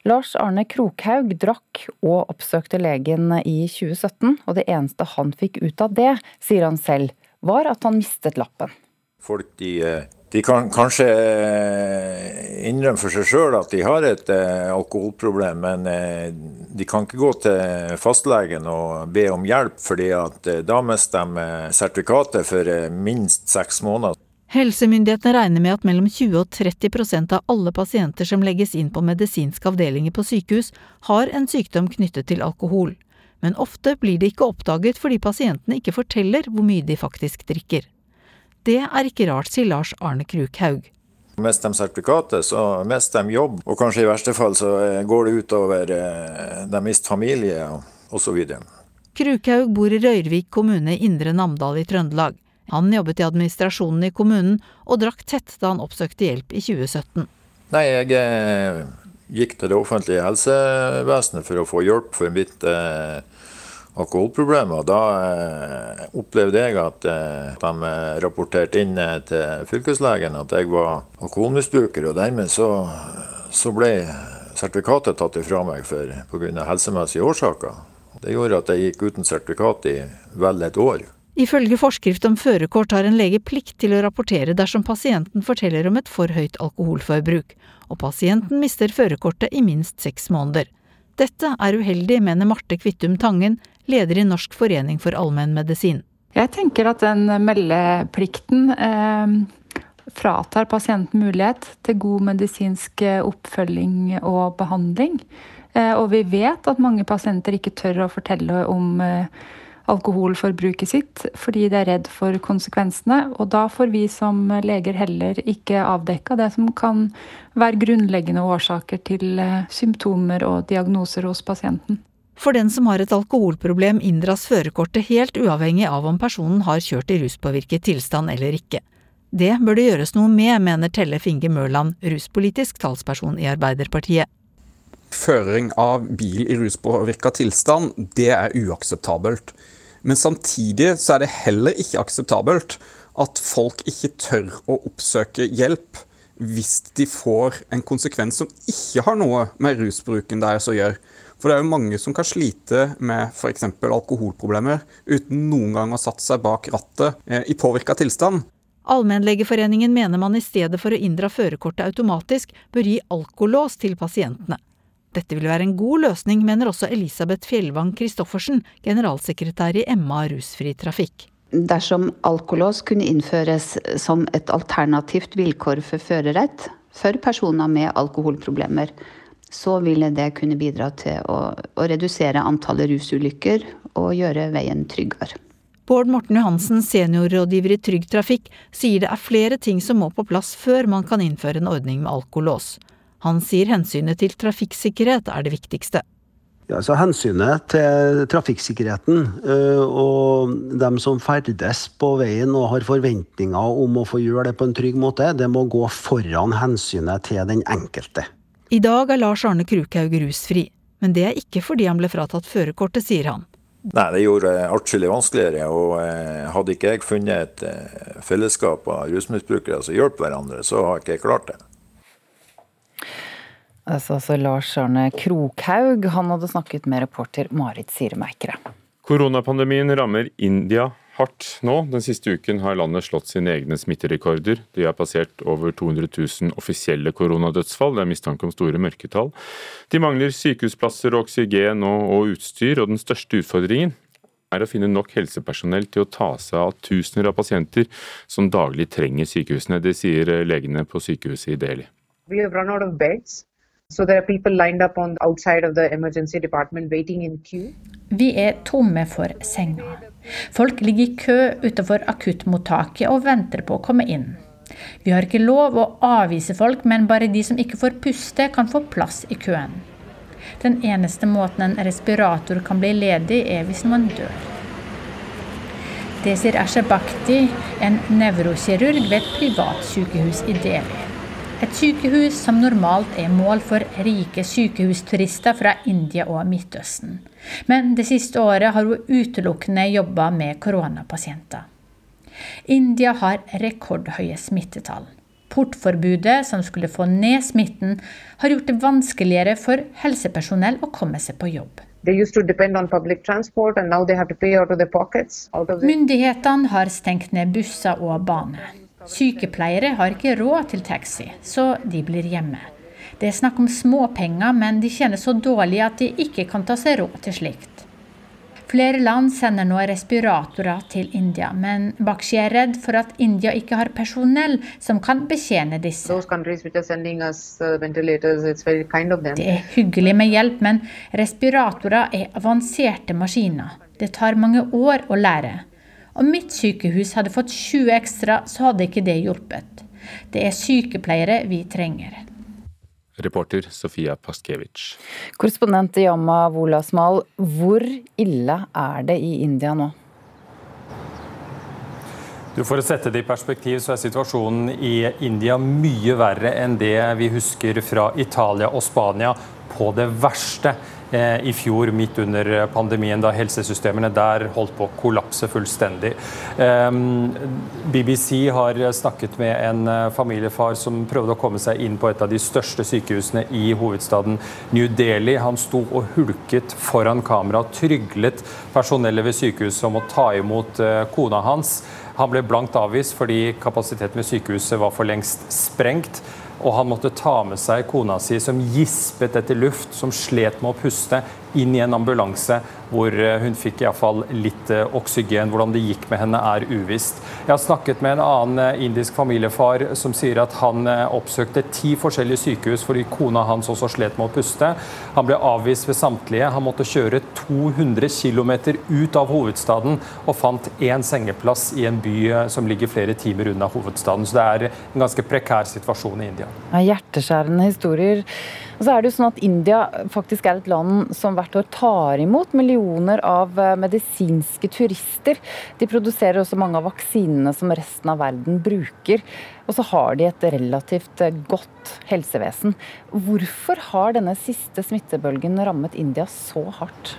S2: Lars Arne Krokhaug drakk og oppsøkte legen i 2017, og det eneste han fikk ut av det, sier han selv, var at han mistet lappen.
S35: Folk de eh, de kan kanskje eh, innrømme for seg sjøl at de har et eh, alkoholproblem, men eh, de kan ikke gå til fastlegen og be om hjelp, fordi da mister de sertifikatet for minst seks måneder.
S37: Helsemyndighetene regner med at mellom 20 og 30% av alle pasienter som legges inn på medisinske avdelinger på sykehus, har en sykdom knyttet til alkohol. Men ofte blir det ikke oppdaget fordi pasientene ikke forteller hvor mye de faktisk drikker. Det er ikke rart, sier Lars Arne Krukhaug.
S35: Mister de sertifikatet, så mister de jobb, og kanskje i verste fall så eh, går det utover eh, de mister familie osv.
S37: Krukhaug bor i Røyrvik kommune i Indre Namdal i Trøndelag. Han jobbet i administrasjonen i kommunen, og drakk tett da han oppsøkte hjelp i 2017.
S35: Nei, jeg eh, gikk til det offentlige helsevesenet for å få hjelp for mitt eh, alkoholproblemer. Da eh, opplevde jeg at eh, de eh, rapporterte inn eh, til fylkeslegen at jeg var alkoholmisbruker, og dermed så, så ble sertifikatet tatt ifra meg pga. helsemessige årsaker. Det gjorde at jeg gikk uten sertifikat i vel et år.
S37: Ifølge forskrift om førerkort har en lege plikt til å rapportere dersom pasienten forteller om et for høyt alkoholforbruk, og pasienten mister førerkortet i minst seks måneder. Dette er uheldig, mener Marte Kvittum Tangen, leder i Norsk forening for allmennmedisin.
S38: Jeg tenker at den meldeplikten eh, fratar pasienten mulighet til god medisinsk oppfølging og behandling. Eh, og vi vet at mange pasienter ikke tør å fortelle om eh, alkoholforbruket sitt fordi de er redd for konsekvensene. Og da får vi som leger heller ikke avdekka det som kan være grunnleggende årsaker til eh, symptomer og diagnoser hos pasienten.
S37: For den som har et alkoholproblem inndras førerkortet helt uavhengig av om personen har kjørt i ruspåvirket tilstand eller ikke. Det bør det gjøres noe med, mener Telle Finge Mørland, ruspolitisk talsperson i Arbeiderpartiet.
S39: Føring av bil i ruspåvirka tilstand, det er uakseptabelt. Men samtidig så er det heller ikke akseptabelt at folk ikke tør å oppsøke hjelp hvis de får en konsekvens som ikke har noe med rusbruken deres å gjøre. For det er jo mange som kan slite med f.eks. alkoholproblemer uten noen gang å ha satt seg bak rattet eh, i påvirka tilstand.
S37: Allmennlegeforeningen mener man i stedet for å inndra førerkortet automatisk, bør gi alkolås til pasientene. Dette vil være en god løsning, mener også Elisabeth Fjellvang Christoffersen, generalsekretær i Emma Rusfri Trafikk.
S40: Dersom alkolås kunne innføres som et alternativt vilkår for førerrett for personer med alkoholproblemer, så ville det kunne bidra til å, å redusere antallet rusulykker og gjøre veien tryggere.
S37: Bård Morten Johansen, seniorrådgiver i Trygg Trafikk, sier det er flere ting som må på plass før man kan innføre en ordning med alkolås. Han sier hensynet til trafikksikkerhet er det viktigste.
S41: Ja, så Hensynet til trafikksikkerheten øh, og dem som ferdes på veien og har forventninger om å få gjøre det på en trygg måte, det må gå foran hensynet til den enkelte.
S37: I dag er Lars Arne Krukhaug rusfri, men det er ikke fordi han ble fratatt førerkortet, sier han.
S35: Nei, det gjorde det atskillig vanskeligere. Og eh, hadde ikke jeg funnet et eh, fellesskap av rusmisbrukere som hjalp hverandre, så har ikke jeg klart det.
S2: Altså, altså Lars Arne Krokhaug, han hadde snakket med reporter Marit Siremeikere.
S3: Koronapandemien rammer India hardt nå. Den siste uken har landet slått sine egne smitterekorder. De har passert over 200 000 offisielle koronadødsfall. Det er mistanke om store mørketall. De mangler sykehusplasser, oksygen og utstyr, og den største utfordringen er å finne nok helsepersonell til å ta seg av tusener av pasienter som daglig trenger sykehusene. Det sier legene på sykehuset i Delhi.
S42: We have run out of beds. So there are people lined up on the outside of the emergency department waiting in queue.
S43: Vi er tomme for senger. Folk ligger i kø utenfor akuttmottaket og venter på å komme inn. Vi har ikke lov å avvise folk, men bare de som ikke får puste, kan få plass i køen. Den eneste måten en respirator kan bli ledig, er hvis noen dør. Desir Ashebakti, en nevrokirurg ved et privatsykehus i Delhi. Et sykehus som normalt er mål for rike sykehusturister fra India og Midtøsten. Men det siste året har hun utelukkende jobba med koronapasienter. India har rekordhøye smittetall. Portforbudet, som skulle få ned smitten, har gjort det vanskeligere for helsepersonell å komme seg på jobb. Myndighetene har stengt ned busser og baner. Sykepleiere har ikke råd til taxi, så de blir hjemme. Det er snakk om småpenger, men de tjener så dårlig at de ikke kan ta seg råd til slikt. Flere land sender nå respiratorer til India, men Bakshi er redd for at India ikke har personell som kan betjene disse. Uh, det er hyggelig med hjelp, men respiratorer er avanserte maskiner. Det tar mange år å lære. Om mitt sykehus hadde fått 20 ekstra, så hadde ikke det hjulpet. Det er sykepleiere vi trenger.
S3: Reporter Sofia Paskevitsj.
S2: Korrespondent Yamma Wolasmal, hvor ille er det i India nå?
S44: Du, for å sette det i perspektiv, så er situasjonen i India mye verre enn det vi husker fra Italia og Spania på det verste. Eh, i fjor, midt under pandemien, da helsesystemene der holdt på å kollapse fullstendig. BBC har snakket med en familiefar som prøvde å komme seg inn på et av de største sykehusene i hovedstaden New Delhi. Han sto og hulket foran kamera, tryglet personellet ved sykehuset om å ta imot kona hans. Han ble blankt avvist fordi kapasiteten ved sykehuset var for lengst sprengt. Og han måtte ta med seg kona si, som gispet etter luft, som slet med å puste, inn i en ambulanse hvor eh, hun fikk iallfall litt eh, oksygen. Hvordan det gikk med henne er uvisst. Jeg har snakket med en annen eh, indisk familiefar som sier at han oppsøkte ti forskjellige sykehus fordi kona hans også slet med å puste. Han ble avvist ved samtlige. Han måtte kjøre 200 km ut av hovedstaden og fant én sengeplass i en by som ligger flere timer unna hovedstaden. Så det er en ganske prekær situasjon i India.
S2: Hjerteskjærende historier. Og så er det jo sånn at India faktisk er et land som hvert år tar imot millioner av eh, medisinske turister. De produserer også mange av vaksinene som resten av verden bruker. Og så har de et relativt eh, godt helsevesen. Hvorfor har denne siste smittebølgen rammet India så hardt?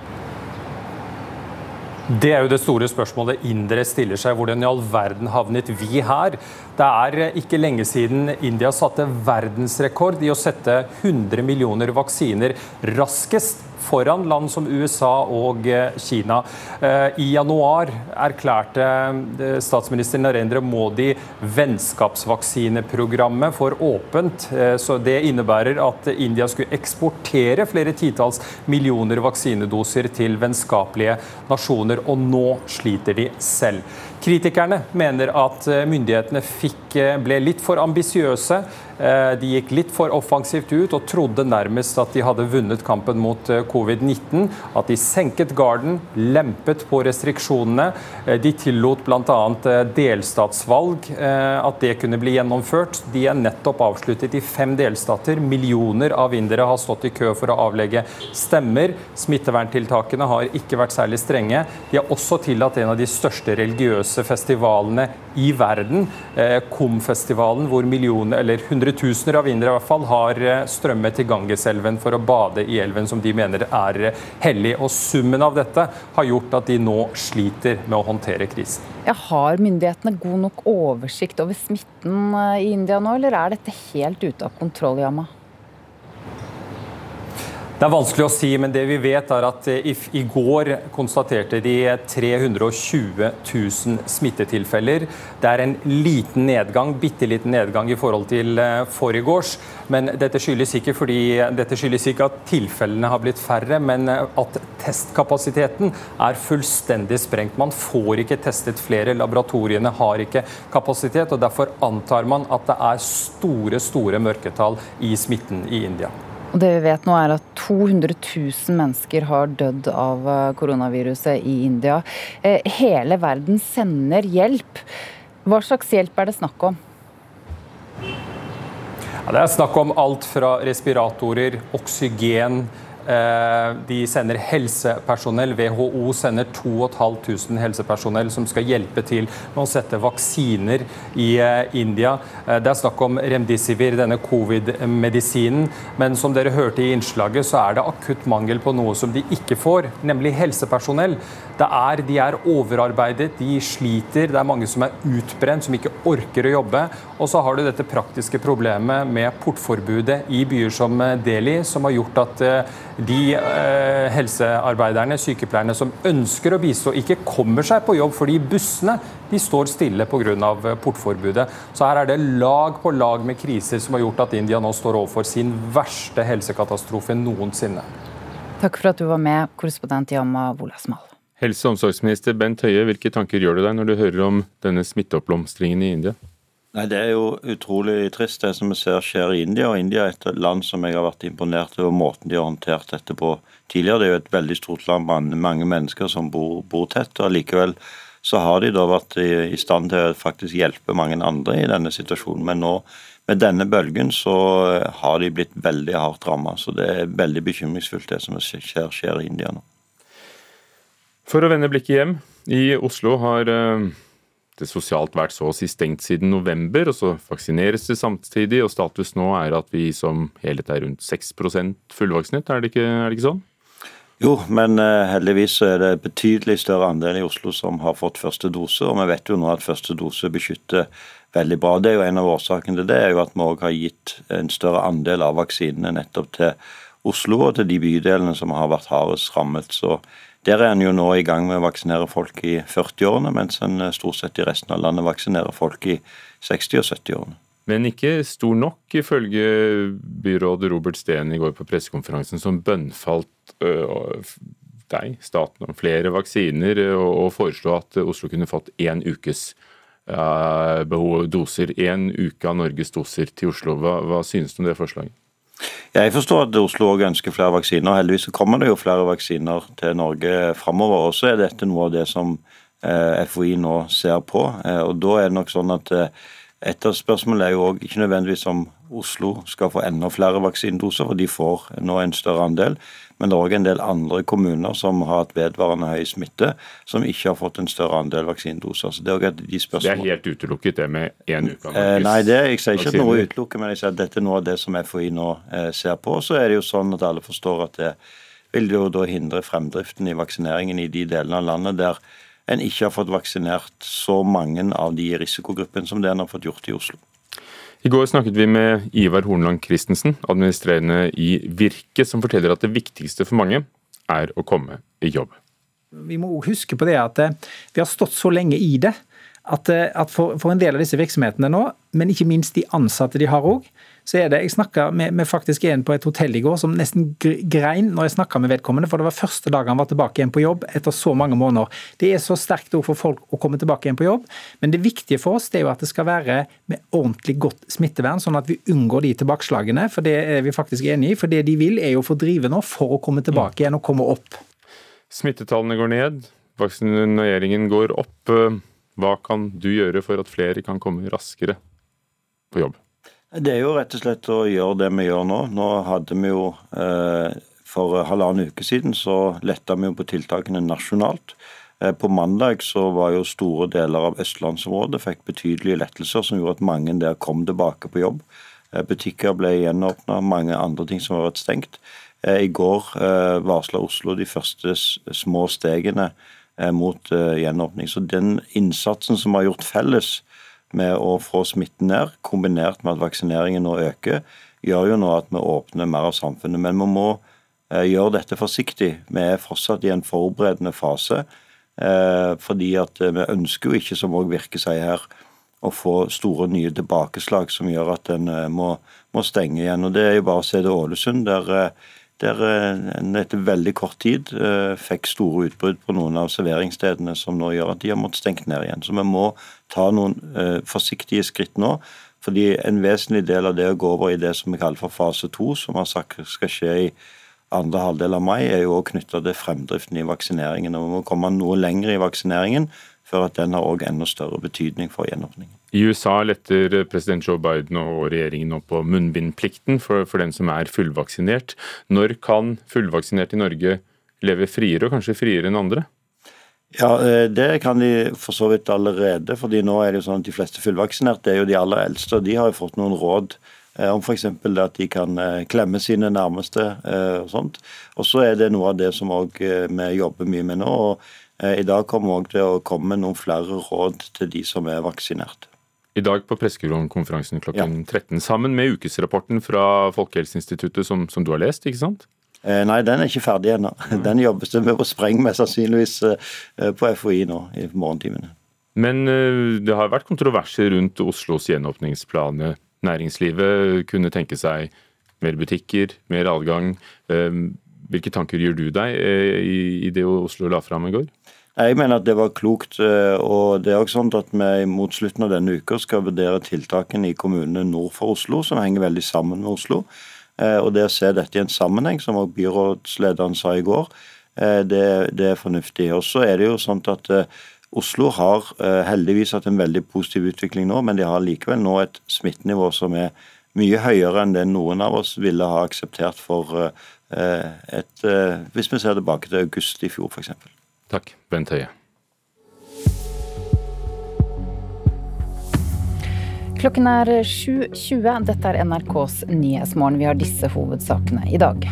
S44: Det er jo det store spørsmålet indere stiller seg. Hvordan i all verden havnet vi her? Det er ikke lenge siden India satte verdensrekord i å sette 100 millioner vaksiner raskest foran land som USA og eh, Kina. Eh, I januar erklærte eh, statsminister Narendra Modi vennskapsvaksineprogrammet for åpent. Så Det innebærer at India skulle eksportere flere titalls millioner vaksinedoser til vennskapelige nasjoner, og nå sliter de selv. Kritikerne mener at myndighetene fikk, ble litt for ambisiøse. Eh, de gikk litt for offensivt ut og trodde nærmest at de hadde vunnet kampen mot eh, covid-19. At de senket garden, lempet på restriksjonene. Eh, de tillot bl.a. delstatsvalg, at det kunne bli gjennomført. De er nettopp avsluttet i fem delstater. Millioner av indere har stått i kø for å avlegge stemmer. Smitteverntiltakene har ikke vært særlig strenge. De har også tillatt en av de største religiøse festivalene i verden, KOM-festivalen, hvor millioner, eller hundre hundretusener av indere i hvert fall har eh, strømmet til Gangeselven for å bade i elven som de mener er eh, hellig. Og Summen av dette har gjort at de nå sliter med å håndtere krisen.
S2: Ja, har myndighetene god nok oversikt over smitten eh, i India nå, eller er dette helt ute av kontroll, Yama?
S44: Det er vanskelig å si, men det vi vet er at eh, i, går konstaterte de 320 000 smittetilfeller. Det er en liten nedgang, bitte liten nedgang i forhold til uh, forgårs. Men dette skyldes, ikke fordi, dette skyldes ikke at tilfellene har blitt færre, men eh, at testkapasiteten er fullstendig sprengt. Man får ikke testet flere, laboratoriene har ikke kapasitet. og Derfor antar man at det er store, store mørketall i smitten i India.
S2: Og det vi vet nå er at 200 000 mennesker har dødd av eh, koronaviruset i India. Eh, hele verden sender hjelp. Hva slags hjelp er det snakk om?
S44: Ja, det er snakk om alt fra respiratorer, oksygen, de sender helsepersonell. WHO sender 2500 helsepersonell som skal hjelpe til med å sette vaksiner i eh, India. Eh, det er snakk om remdesivir, denne covid-medisinen. Men som dere hørte i innslaget, så er det akutt mangel på noe som de ikke får, nemlig helsepersonell. Er, de er overarbeidet, de sliter. Det er mange som er utbrent, som ikke orker å jobbe. Og så har du dette praktiske problemet med portforbudet i byer som Delhi, som har gjort at de eh, helsearbeiderne, sykepleierne som ønsker å bistå, ikke kommer seg på jobb fordi bussene de står stille pga. Eh, portforbudet. Så her er det lag på lag med kriser som har gjort at India nå står overfor sin verste helsekatastrofe noensinne.
S2: Takk for at du var med, korrespondent Yama Wolasmal.
S3: Helse- og omsorgsminister Bent Høie, hvilke tanker gjør du deg når du hører om denne smitteoppblomstringen i India?
S45: Nei, Det er jo utrolig trist det som vi ser skjer i India. og India er et land som jeg har vært imponert over måten de har håndtert dette på tidligere. Det er jo et veldig stort land, med mange mennesker som bor, bor tett. og Likevel så har de da vært i, i, stand til å faktisk hjelpe mange andre i denne situasjonen. Men nå med denne bølgen så har de blitt veldig hardt rammet. Så det er veldig bekymringsfullt det som skjer, skjer i India nå.
S3: For å vende blikket hjem. I Oslo har uh det sosialt vært så å si stengt siden november, og så vaksineres det samtidig. Og status nå er at vi som helhet er rundt 6 fullvaksinert, er er det ikke sånn?
S45: Jo, men heldigvis er det betydelig større andel i Oslo som har fått første dose. Og vi vet jo nå at første dose beskytter veldig bra. Det er jo En av årsakene til det er jo at vi òg har gitt en større andel av vaksinene nettopp til Oslo og til de bydelene som har vært hardest rammet. Så Der er en jo nå i gang med å vaksinere folk i 40-årene, mens en stort sett i resten av landet vaksinerer folk i 60- og 70-årene.
S3: Men ikke stor nok, ifølge byråd Robert Steen i går på pressekonferansen, som bønnfalt øh, deg, staten, om flere vaksiner, og, og foreslo at Oslo kunne fått én ukes uh, behov, doser. Én uke av Norges doser til Oslo. Hva, hva synes du om det forslaget?
S45: Jeg forstår at Oslo også ønsker flere vaksiner. Heldigvis kommer det jo flere vaksiner til Norge framover. Og så er dette noe av det som eh, FHI nå ser på. Eh, og da er det nok sånn at eh, et av spørsmålene er jo òg ikke nødvendigvis om Oslo skal få enda flere vaksinedoser, for de får nå en større andel. Men det er òg en del andre kommuner som har hatt vedvarende høy smitte, som ikke har fått en større andel vaksinedoser. Så Det er, de
S3: det er helt utelukket, det med én uke
S45: eh, Nei, det, jeg sier ikke at noe utelukket, men jeg sier at dette er noe av det som FHI nå eh, ser på. Så er det jo sånn at alle forstår at det vil jo da hindre fremdriften i vaksineringen i de delene av landet der en ikke har fått vaksinert så mange av de risikogruppen som det en har fått gjort i Oslo.
S3: I går snakket vi med Ivar Hornland Christensen, administrerende i Virke, som forteller at det viktigste for mange er å komme i jobb.
S46: Vi må huske på det at eh, vi har stått så lenge i det at, eh, for, en del av disse virksomhetene nå, men ikke minst de ansatte de har òg, så er det Jeg snakka med, med, faktisk en på et hotell i går som nesten grein når jeg snakka med vedkommende, for det var første dag han var tilbake igjen på jobb etter så mange måneder. Det er så sterkt ord for folk å komme tilbake igjen på jobb, men det viktige for oss det er jo at det skal være med ordentlig godt smittevern, sånn at vi unngår de tilbakeslagene. For det er vi faktisk enig i. For det de vil er jo å få drive nå for å komme tilbake igjen og komme opp.
S3: Smittetallene går ned, vaksineringen går opp. Hva kan du gjøre for at flere kan komme raskere på jobb?
S45: Det er jo rett og slett å gjøre det vi gjør nå. Nå hadde vi jo eh, For halvannen uke siden så letta vi jo på tiltakene nasjonalt. Eh, på mandag så var jo store deler av østlandsområdet fikk betydelige lettelser som gjorde at mange der kom tilbake på jobb. Eh, butikker ble gjenåpna, mange andre ting som har vært stengt. I går varsla Oslo de første små stegene mot gjenåpning. Så den innsatsen som har gjort felles med å få smitten ned, kombinert med at vaksineringen nå øker, gjør jo nå at vi åpner mer av samfunnet. Men vi må eh, gjøre dette forsiktig. Vi er fortsatt i en forberedende fase. Eh, fordi at vi ønsker jo ikke, som òg Virke sier her, å få store nye tilbakeslag som gjør at en eh, må, må, stenge igjen. Og Det er jo bare å se til Ålesund, der der en etter veldig kort tid fikk store utbrudd på noen av serveringsstedene, som nå gjør at de har måttet stengt ned igjen. Så vi må ta noen uh, forsiktige skritt nå. Fordi en vesentlig del av det å gå over i det som vi kaller for fase to, som har sagt skal skje i andre halvdel av mai, er jo også knytta til fremdriften i vaksineringen. Og Vi må komme noe lenger i vaksineringen før at den har også enda større betydning for gjenåpningen.
S3: I USA letter president Joe Biden og regjeringen nå på munnbindplikten for, for den som er fullvaksinert. Når kan fullvaksinerte i Norge leve friere, og kanskje friere enn andre?
S45: Ja, eh, Det kan de for så vidt allerede. fordi nå er det jo sånn at De fleste fullvaksinerte er jo de aller eldste. og De har jo fått noen råd eh, om f.eks. at de kan eh, klemme sine nærmeste. og sånt. Og så er det noe av det som vi jobber mye med nå. og I dag kommer vi til å komme noen flere råd til de som er vaksinert.
S3: I dag på pressekonferansen klokken ja. 13 sammen med ukesrapporten fra Folkehelseinstituttet som, som du har lest, ikke sant?
S45: Eh, nei, den er ikke ferdig ennå. Den jobbes det med på spreng med sannsynligvis eh, på FHI nå i morgentimene.
S3: Men eh, det har vært kontroverser rundt Oslos gjenåpningsplaner. Næringslivet kunne tenke seg mer butikker, mer adgang. Hvilke tanker gjør du deg i det Oslo la fram i går?
S45: Jeg mener at det var klokt. og det er også sånn at Vi mot slutten av denne uka skal vurdere tiltakene i kommunene nord for Oslo, som henger veldig sammen med Oslo. Eh, og det å se dette i en sammenheng, som også byrådslederen sa i går, eh, det, det er fornuftig. Og så er det jo sånn at eh, Oslo har heldigvis hatt en veldig positiv utvikling nå, men de har likevel nå et smittenivå som er mye høyere enn det noen av oss ville ha akseptert for et Hvis vi ser tilbake til august i fjor, f.eks.
S3: Takk, Bent Høie.
S2: Klokken er 7.20. Dette er NRKs Nyhetsmorgen. Vi har disse hovedsakene i dag.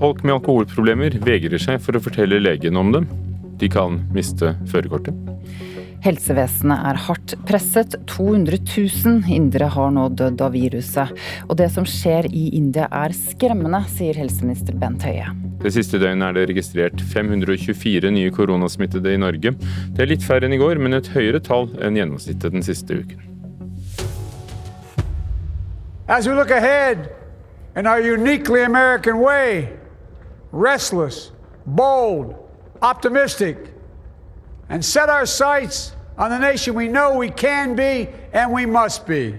S3: Folk med alkoholproblemer vegrer seg for å fortelle legen om dem. De kan miste førerkortet.
S2: Helsevesenet er hardt presset. 200 000 indere har nå dødd av viruset. Og det som skjer i India er skremmende, sier helseminister Bent Høie.
S3: Det siste døgnet er det registrert 524 nye koronasmittede i Norge. Det er litt færre enn i går, men et høyere tall enn gjennomsnittet den siste uken.
S47: As we look ahead in our uniquely American way, restless, bold, optimistic, and set our sights on the nation we know we can be and we must be.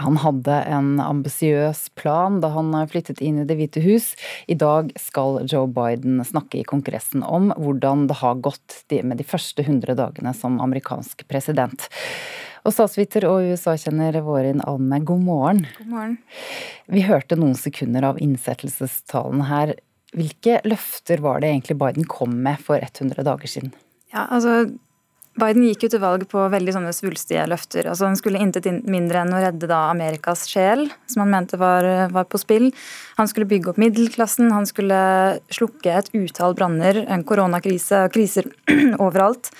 S2: Han hadde en ambisiøs plan da han flyttet inn i Det hvite hus. I dag skal Joe Biden snakke i Kongressen om hvordan det har gått med de første 100 dagene som amerikansk president. Og statsviter og USA-kjenner Vårin Alme, god morgen.
S48: God morgen.
S2: Vi hørte noen sekunder av innsettelsestalen her. Hvilke løfter var det egentlig Biden kom med for 100 dager siden?
S48: Ja, altså Biden gikk jo til valg på veldig sånne svulstige løfter. Altså Han skulle intet mindre enn å redde da Amerikas sjel, som han mente var, var, på spill. Han skulle bygge opp middelklassen, han skulle slukke et utall branner, en koronakrise og kriser overalt.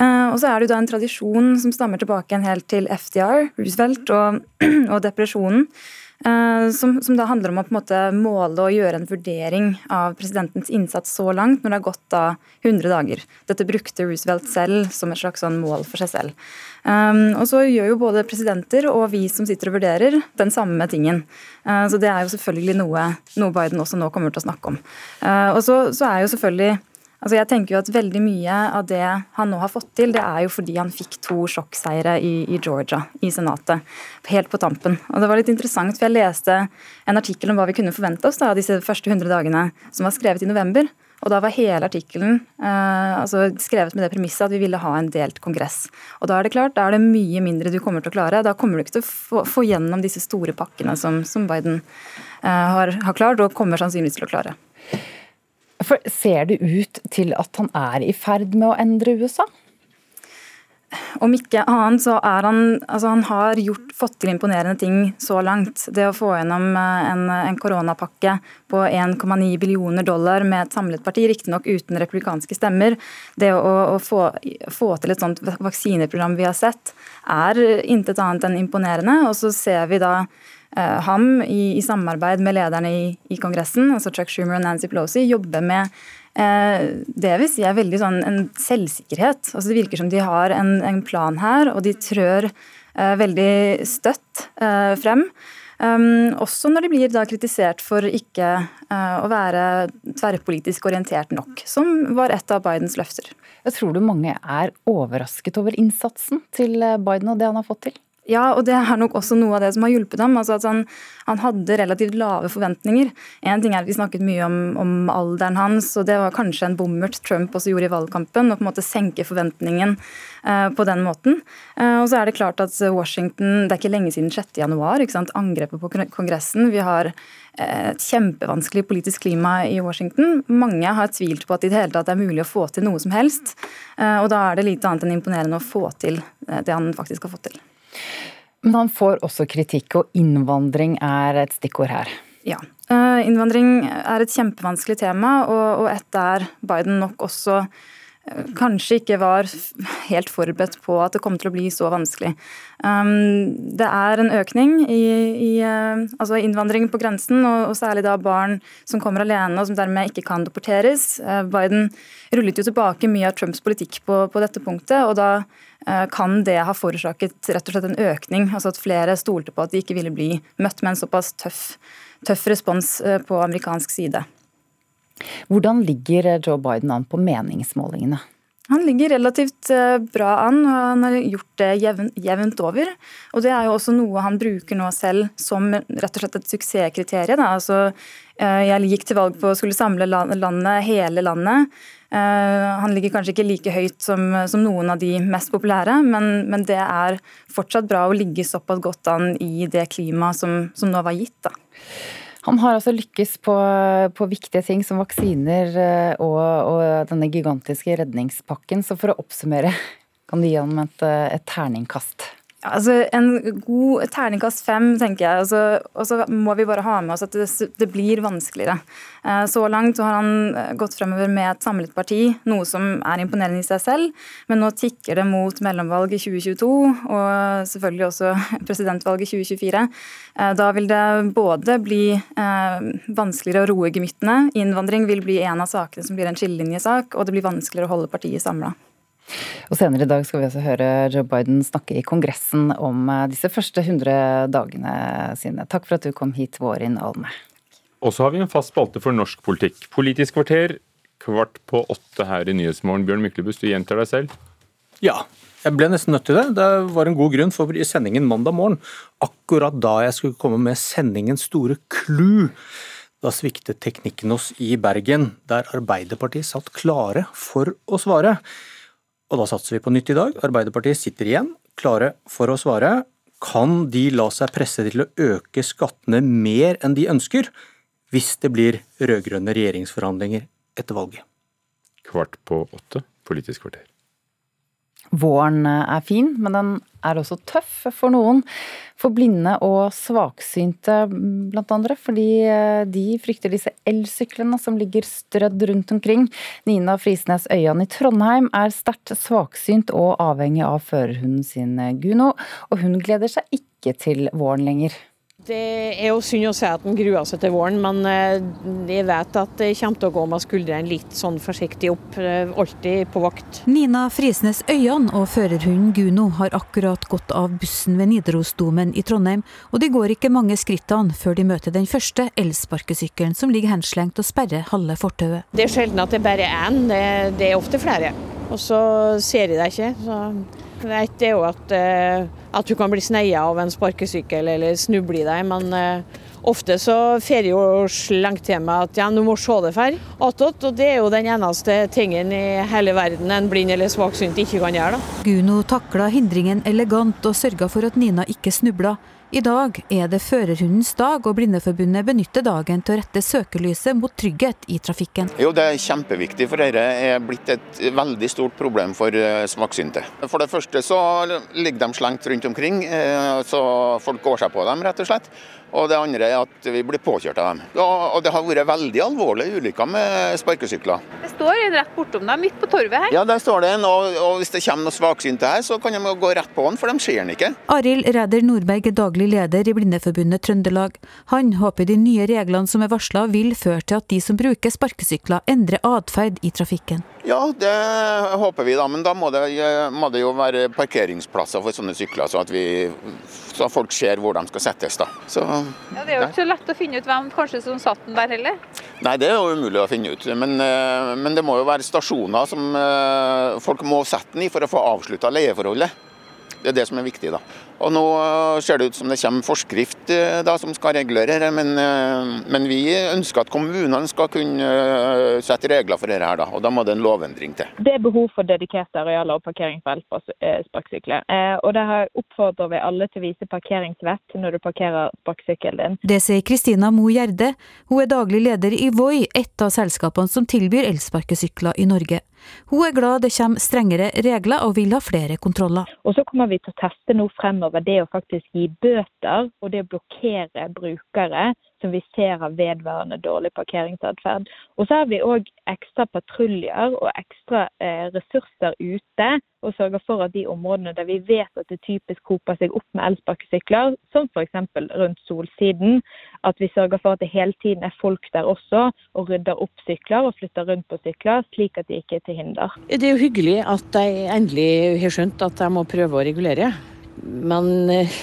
S48: Uh, og så er det jo da en tradisjon som stammer tilbake en helt til FDR, Roosevelt og, og depresjonen. Eh, som, som, da handler om å på en måte måle og gjøre en vurdering av presidentens innsats så langt, når det har gått da 100 dager. Dette brukte Roosevelt selv som et slags sånn mål for seg selv. Um, og så gjør jo både presidenter og vi som sitter og vurderer, den samme tingen. Uh, så det er jo selvfølgelig noe, noe, Biden også nå kommer til å snakke om. Uh, og så, så er jo selvfølgelig Altså jeg tenker jo at Veldig mye av det han nå har fått til, det er jo fordi han fikk to sjokkseire i, i, Georgia, i Senatet, helt på tampen. Og Det var litt interessant, for jeg leste en artikkel om hva vi kunne forvente oss da, disse første 100 dagene, som var skrevet i november. Og Da var hele artikkelen eh, altså skrevet med det premisset at vi ville ha en delt kongress. Og Da er det klart, da er det mye mindre du kommer til å klare. Da kommer du ikke til å få, få gjennom disse store pakkene som, som Biden eh, har, har klart, og kommer sannsynligvis til å klare.
S2: For ser det ut til at han er i ferd med å endre USA?
S48: Om ikke annet så er han altså han har gjort, fått til imponerende ting så langt. Det å få gjennom eh, en, en koronapakke på 1,9 billioner dollar med et samlet parti, riktignok uten republikanske stemmer. Det å, å få, få, til et sånt vaksineprogram vi har sett, er intet annet enn imponerende. Og så ser vi da ham i, i, samarbeid med lederne i, i, Kongressen, altså Chuck Schumer og Nancy Pelosi, jobber med eh, det vil si er veldig sånn en selvsikkerhet. Altså Det virker som de har en, en plan her, og de trør eh, veldig støtt eh, frem. Um, også når de blir da kritisert for ikke uh, å være tverrpolitisk orientert nok, som var et av Bidens løfter.
S2: Jeg tror du mange er overrasket over innsatsen til Biden og det han har fått til?
S48: Ja, og det er nok også noe av det som har hjulpet ham. Altså at han, han, hadde relativt lave forventninger. En ting er at Vi snakket mye om, om, alderen hans, og det var kanskje en bommert Trump også gjorde i valgkampen. Å på en måte senke forventningen uh, på den måten. Uh, og så er det klart at Washington Det er ikke lenge siden 6. januar, angrepet på Kongressen. Vi har uh, et kjempevanskelig politisk klima i Washington. Mange har tvilt på at det det hele tatt er mulig å få til noe som helst. Og da er det lite annet enn imponerende å få til det han faktisk har fått til.
S2: Men han får også kritikk, og innvandring er et stikkord her.
S48: Ja. Eh, innvandring er et kjempevanskelig tema, og et der Biden nok også kanskje ikke var helt forberedt på at det kom til å bli så vanskelig. Um, det er en økning i, i eh, altså innvandring på grensen, og, særlig da barn som kommer alene og som dermed ikke kan deporteres. Biden rullet jo tilbake mye av Trumps politikk på, på dette punktet, og da Eh, kan det ha forårsaket rett og slett en økning? Altså at flere stolte på at de ikke ville bli møtt med en såpass tøff, tøff respons eh, på amerikansk side.
S2: Hvordan ligger Joe Biden an på meningsmålingene?
S48: Han ligger relativt eh, bra an, og han har gjort det jevnt over. Og Det er jo også noe han bruker nå selv som rett og slett et suksesskriterium. Altså, jeg gikk til valg på å skulle samle landet, hele landet. Eh, han ligger kanskje ikke like høyt som, som noen av de mest populære, men, men, det er fortsatt bra å ligge såpass godt an i det klimaet som, som nå var gitt. Da.
S2: Han har altså lykkes på, på, viktige ting som vaksiner eh, og, og, denne gigantiske redningspakken. Så for å oppsummere, kan du gi ham et, et terningkast?
S48: Altså, En god terningkast fem, tenker jeg. Altså, og så må vi bare ha med oss at det, det blir vanskeligere. Eh, så langt så har han eh, gått fremover med et samlet parti, noe som er imponerende i seg selv. Men nå tikker det mot mellomvalg i 2022 og selvfølgelig også presidentvalget i 2024. Eh, da vil det både bli vanskeligere å roe gemyttene, innvandring vil bli en av sakene som blir en skillelinjesak, og det blir vanskeligere å holde partiet samla.
S2: Og Senere i dag skal vi også høre Joe Biden snakke i Kongressen om eh, disse første 100 dagene sine. Takk for at du kom hit, Vårin Alme.
S3: Og så har vi en fast spalte for norsk politikk. Politisk kvarter kvart på åtte her i Nyhetsmorgen. Bjørn Myklebust, du gjentar deg selv?
S49: Ja, jeg ble nesten nødt til det. Det var en god grunn, for i sendingen mandag morgen, akkurat da jeg skulle komme med sendingens store clou, da sviktet teknikken oss i Bergen, der Arbeiderpartiet satt klare for å svare. Og da satser vi på nytt i dag. Arbeiderpartiet sitter igjen, klare for å svare. Kan de la seg presse til å øke skattene mer enn de ønsker, hvis det blir rød-grønne regjeringsforhandlinger etter valget?
S3: Kvart på åtte, Politisk kvarter.
S2: Våren er fin, men den er også tøff for noen. For blinde og svaksynte blant andre, fordi eh, de frykter disse elsyklene som ligger strødd rundt omkring. Nina Frisnes Øyan i Trondheim er sterkt svaksynt og avhengig av førerhunden sin Guno, og hun gleder seg ikke til våren lenger.
S50: Det er jo synd å si at en gruer seg til våren, men eh, jeg vet at det kommer til å gå med skuldrene litt sånn forsiktig opp. Eh, alltid på vakt.
S33: Nina Frisnes Øyan og førerhunden Guno har akkurat gått av bussen ved Nidarosdomen i Trondheim, og de går ikke mange skrittene før de møter den første elsparkesykkelen som ligger henslengt og sperrer halve fortauet.
S50: Det er sjelden at det bare er én, det, det er ofte flere. Og så ser de deg ikke. så det er jo at, eh, at du kan bli sneia av en sparkesykkel eller snuble i deg, men eh, ofte så får jeg jo slengt til meg at ja, du må se det for attåt. Og det er jo den eneste tingen i hele verden en blind eller svaksynt ikke kan gjøre. da.
S33: Guno takla hindringen elegant og sørga for at Nina ikke snubla. I dag er det førerhundens dag, og Blindeforbundet benytter dagen til å rette søkelyset mot trygghet i trafikken.
S51: Jo, Det er kjempeviktig, for dette er blitt et veldig stort problem for eh, svaksynte. For det første så ligger de slengt rundt omkring, eh, så folk går seg på dem, rett og slett. Og det andre er at vi blir påkjørt av dem. Og det har vært veldig alvorlige ulykker med sparkesykler.
S52: Det står en rett bortom deg, midt på torvet her.
S51: Ja, der står det en. Og, og hvis det kommer noen svaksynte her, så kan de gå rett på den, for de ser den ikke.
S33: Arild Ræder Nordberg er daglig leder i Blindeforbundet Trøndelag. Han håper de nye reglene som er varsla vil føre til at de som bruker sparkesykler endrer atferd i trafikken.
S51: Ja, det håper vi da, men da må det, må det jo være parkeringsplasser for sånne sykler, så vi, så folk ser hvor de skal settes. da. Så,
S52: ja, Det er jo ikke så lett å finne ut hvem kanskje som satt den der heller?
S51: Nei, det er jo umulig å finne ut. Men, eh, men det må jo være stasjoner som eh, folk må sette den i for å få avslutta leieforholdet. Det er det som er viktig. da. Og Nå ser det ut som det kommer forskrift eh, da, som skal regulere det, men, eh, men, vi ønsker at kommunene skal kunne eh, sette regler for dette. her, da, og da må det en lovendring til.
S52: Det er behov for dedikerte arealer og parkering for elsparkesykler. Og Der oppfordrer vi alle til å vise parkeringsvett når du parkerer sparkesykkelen din.
S33: Det sier Kristina Mo Gjerde. Hun er daglig leder i Voi, et av selskapene som tilbyr elsparkesykler i Norge. Hun er glad det kommer strengere regler og vil ha flere kontroller.
S52: Og Så kommer vi til å teste nå fremover det å faktisk gi bøter og det å blokkere brukere som vi ser har vedvarende dårlig parkeringsatferd. Og så har vi òg ekstra patruljer og ekstra eh, ressurser ute, og sørger for at de områdene der vi vet at det typisk hoper seg opp med elsparkesykler, som f.eks. rundt Solsiden, at vi sørger for at det hele tiden er folk der også, og rydder opp sykler og flytter rundt på sykler, slik at de ikke er til hinder.
S50: Det er jo hyggelig at de endelig har skjønt at de må prøve å regulere, men eh,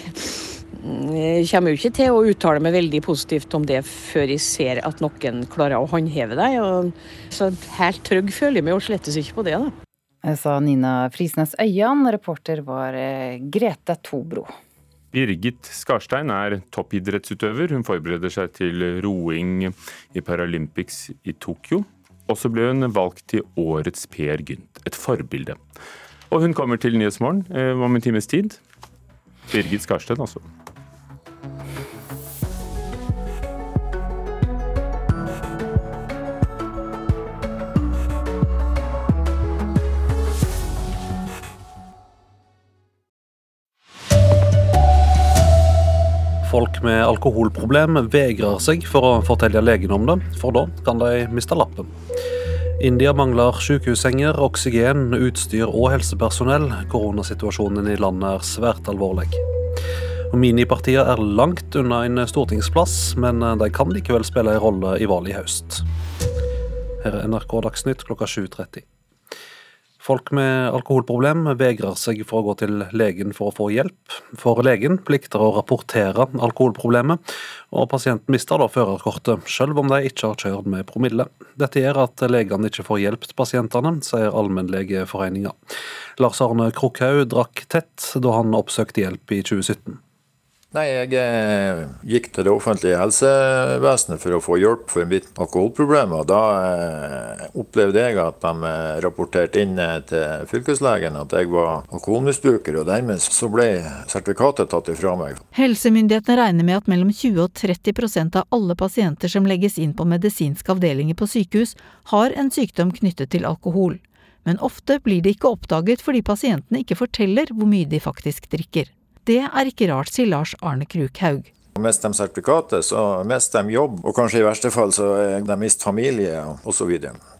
S50: jeg kommer jo ikke til å uttale meg veldig positivt om det før jeg ser at noen klarer å håndheve det. Så helt trygg føler jeg meg jo slettes ikke på det, da.
S2: Sa Nina Frisnes Øyan, reporter var eh, Grete Tobro.
S3: Birgit Skarstein er toppidrettsutøver. Hun forbereder seg til roing i Paralympics i Tokyo. Og så ble hun valgt til årets Per Gynt, et forbilde. Og hun kommer til Nyhetsmorgen eh, om en times tid. Birgit Skarstein, altså.
S34: Folk med alkoholproblem vegrer seg for å fortelle legen om det, for da kan de miste lappen. India mangler sykehussenger, oksygen, utstyr og helsepersonell. Koronasituasjonen i landet er svært alvorlig. Minipartier er langt unna en stortingsplass, men de kan likevel spille en rolle i valget i høst. Her er NRK Dagsnytt klokka 7.30. Folk med alkoholproblem vegrer seg for å gå til legen for å få hjelp. For legen plikter å rapportere alkoholproblemet, og pasienten mister da førerkortet, selv om de ikke har kjørt med promille. Dette gjør at legene ikke får hjelp pasientene, sier Allmennlegeforeninga. Lars Arne Krokhaug drakk tett da han oppsøkte hjelp i 2017.
S35: Nei, jeg eh, gikk til det offentlige helsevesenet for å få hjelp for mitt alkoholproblem. Og da eh, opplevde jeg at de eh, rapporterte inn til fylkeslegen at jeg var alkoholmisbruker, og dermed så ble sertifikatet tatt ifra meg.
S37: Helsemyndighetene regner med at mellom 20 og 30% av alle pasienter som legges inn på medisinske avdelinger på sykehus, har en sykdom knyttet til alkohol. Men ofte blir det ikke oppdaget fordi pasientene ikke forteller hvor mye de faktisk drikker. Det er ikke rart, sier Lars Arne Krukhaug.
S35: Mister de sertifikatet, så mister de jobb, og kanskje i verste fall så de mister familie osv.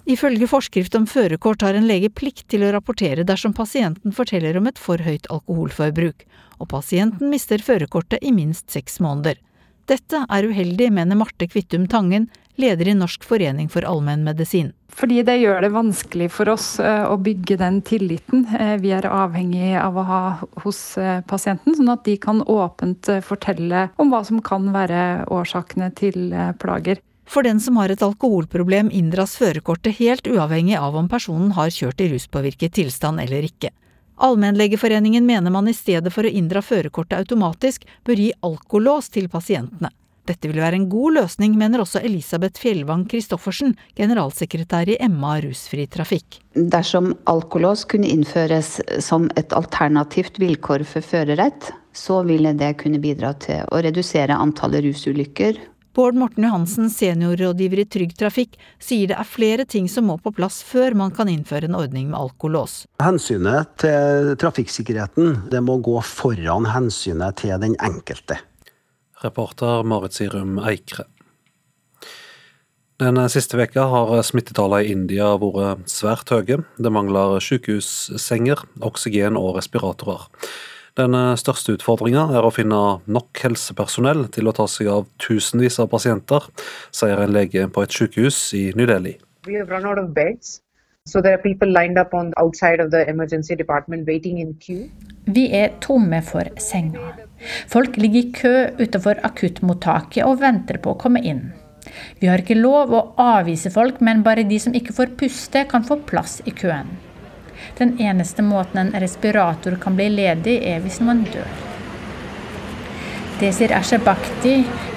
S37: Ifølge forskrift om førerkort har en lege plikt til å rapportere dersom pasienten forteller om et for høyt alkoholforbruk, og pasienten mister førerkortet i minst seks måneder. Dette er uheldig, mener Marte Kvittum Tangen, leder i Norsk forening for allmennmedisin.
S38: Fordi det gjør det vanskelig for oss eh, å bygge den tilliten eh, vi er avhengig av å ha hos eh, pasienten, sånn at de kan åpent fortelle om hva som kan være årsakene til plager.
S37: For den som har et alkoholproblem inndras førerkortet helt uavhengig av om personen har kjørt i ruspåvirket tilstand eller ikke. Allmennlegeforeningen mener man i stedet for å inndra førerkortet automatisk, bør gi alkolås til pasientene. Dette vil være en god løsning, mener også Elisabeth Fjellvang Christoffersen, generalsekretær i MA rusfri trafikk.
S40: Dersom alkolås kunne innføres som et alternativt vilkår for førerrett, så ville det kunne bidra til å redusere antallet rusulykker
S37: Bård Morten Johansen, seniorrådgiver i Trygg Trafikk, sier det er flere ting som må på plass før man kan innføre en ordning med alkolås.
S41: Hensynet til trafikksikkerheten det må gå foran hensynet til den enkelte.
S34: Reporter Marit Sirum Eikre. Den siste veka har smittetallene i India vært svært høye. Det mangler sykehussenger, oksygen og respiratorer. Den største utfordringa er å finne nok helsepersonell til å ta seg av tusenvis av pasienter, sier en lege på et sykehus i New Delhi.
S43: Vi er tomme for senger. Folk ligger i kø utenfor akuttmottaket og venter på å komme inn. Vi har ikke lov å avvise folk, men bare de som ikke får puste, kan få plass i køen. Den eneste måten en respirator kan bli ledig, er hvis man dør. Det sier Asha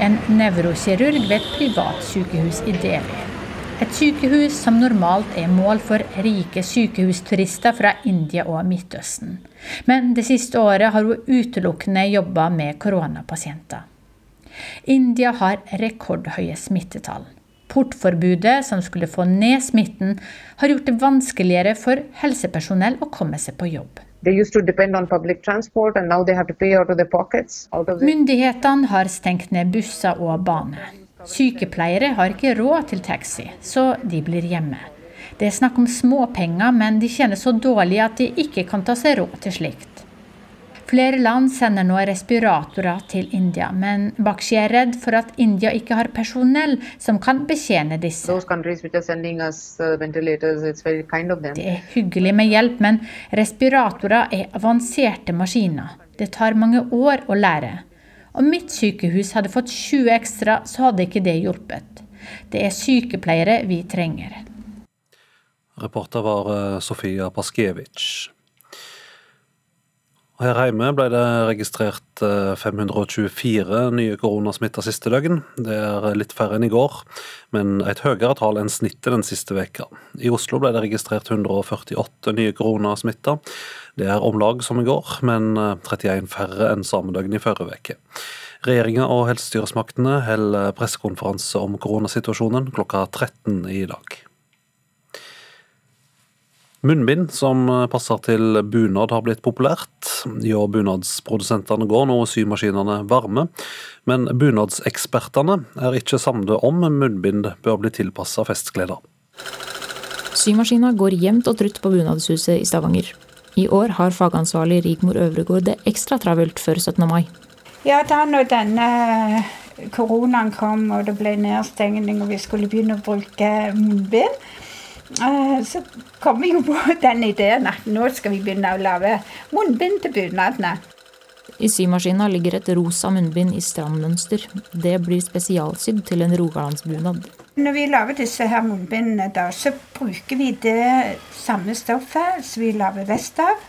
S43: en nevrokirurg ved et privatsykehus i Delhi. Et sykehus som normalt er mål for rike sykehusturister fra India og Midtøsten. Men det siste året har hun utelukkende jobba med koronapasienter. India har rekordhøye smittetall. Portforbudet, som skulle få ned smitten, har gjort det vanskeligere for helsepersonell å komme seg på jobb. Myndighetene har stengt ned busser og bane. Sykepleiere har ikke råd til taxi, så de blir hjemme. Det er snakk om småpenger, men de tjener så dårlig at de ikke kan ta seg råd til slikt. Flere land sender nå respiratorer til India, men Bakshi er redd for at India ikke har personell som kan betjene disse. Uh, Det er hyggelig med hjelp, men respiratorer er avanserte maskiner. Det tar mange år å lære. Om mitt sykehus hadde fått 20 ekstra, så hadde ikke det hjulpet. Det er sykepleiere vi trenger.
S34: Reporter var uh, Sofia Paskiewicz. Her hjemme ble det registrert 524 eh, nye koronasmitta siste døgn. Det er litt færre enn i går, men et høyere tall enn snittet den siste veka. I Oslo ble det registrert 148 nye koronasmitta. Det er om lag som i går, men 31 eh, færre enn samme døgn i forrige uke. Regjeringa og helsestyresmaktene holder pressekonferanse om koronasituasjonen klokka 13 i dag. Munnbind som passer til bunad har blitt populært. Ja, bunadsprodusentene går nå symaskinene varme, men bunadsekspertene er ikke samlet om munnbind bør bli tilpassa festkleder.
S53: Symaskina går jevnt og trutt på Bunadshuset i Stavanger. I år har fagansvarlig Rigmor Øvregård det ekstra travelt før 17. mai.
S30: Ja, da når denne koronaen kom og det ble nedstengning og vi skulle begynne å bruke munnbind, Eh, så kom vi jo på den ideen at nå skal vi begynne å lage munnbind til bunadene.
S53: I symaskina ligger et rosa munnbind i strandmønster. Det blir spesialsydd til en rogalandsbunad.
S30: Når vi lager disse her munnbindene, da, så bruker vi det samme stoffet som vi lager vest av.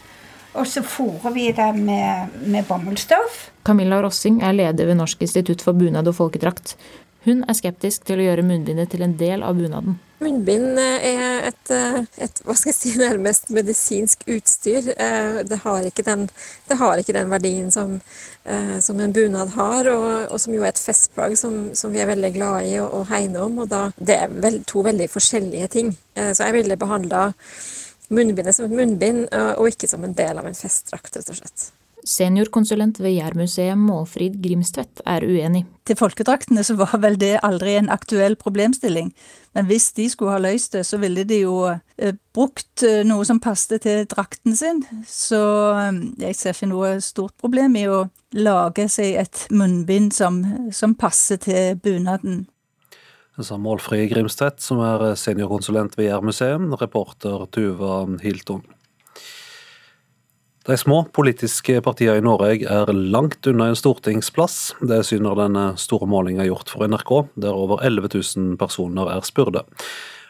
S30: Og så fôrer vi det med, med bomullsstoff.
S53: Camilla Rossing er leder ved Norsk institutt for bunad og folkedrakt. Hun er skeptisk til å gjøre munnbindet til en del av bunaden.
S31: Munnbind er et, et hva skal jeg si, nærmest medisinsk utstyr. Eh, det har ikke den, har ikke den verdien som, eh, som, en bunad har, og, og, som jo er et festplagg som, som vi er veldig glad i å hegne om. og da, Det er vel, to veldig forskjellige ting. Eh, så jeg ville behandla munnbindet som et munnbind, og ikke som en del av en festdrakt, rett og slett.
S53: Seniorkonsulent ved Jærmuseet Målfrid Grimstvedt er uenig.
S32: Til folkedraktene så var vel det aldri en aktuell problemstilling. Men hvis de skulle ha løst det, så ville de jo eh, brukt eh, noe som passet til drakten sin. Så eh, jeg ser ikke noe stort problem i å lage seg et munnbind som, som passer til bunaden.
S34: Det sa Målfrid Grimstvedt, som er seniorkonsulent ved Jærmuseet, reporter Tuva Hilton. De små politiske partiene i Norge er langt unna en stortingsplass. Det syner den store målinga gjort for NRK, der over 11 000 personer er spurte.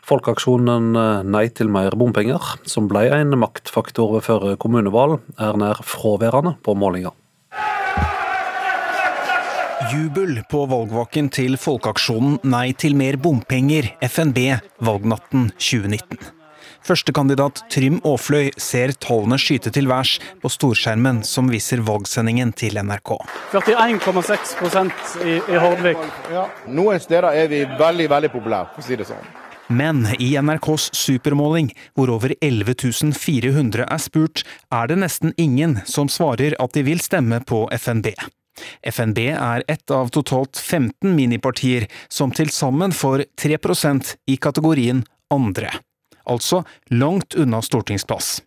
S34: Folkeaksjonen Nei til mer bompenger, som ble en maktfaktor ved førre kommunevalg, er nær fraværende på målinga.
S18: Jubel på valgvaken til folkeaksjonen Nei til mer bompenger, FNB, valgnatten 2019. Førstekandidat Trym Aafløy ser tallene skyte til værs på storskjermen som viser valgsendingen til NRK.
S54: 41,6 i, i Hordvik.
S55: Ja. Noen steder er vi veldig veldig populære, for å si det sånn.
S18: Men i NRKs supermåling, hvor over 11 400 er spurt, er det nesten ingen som svarer at de vil stemme på FNB. FNB er ett av totalt 15 minipartier, som til sammen får 3% i kategorien andre altså langt unna stortingsplass.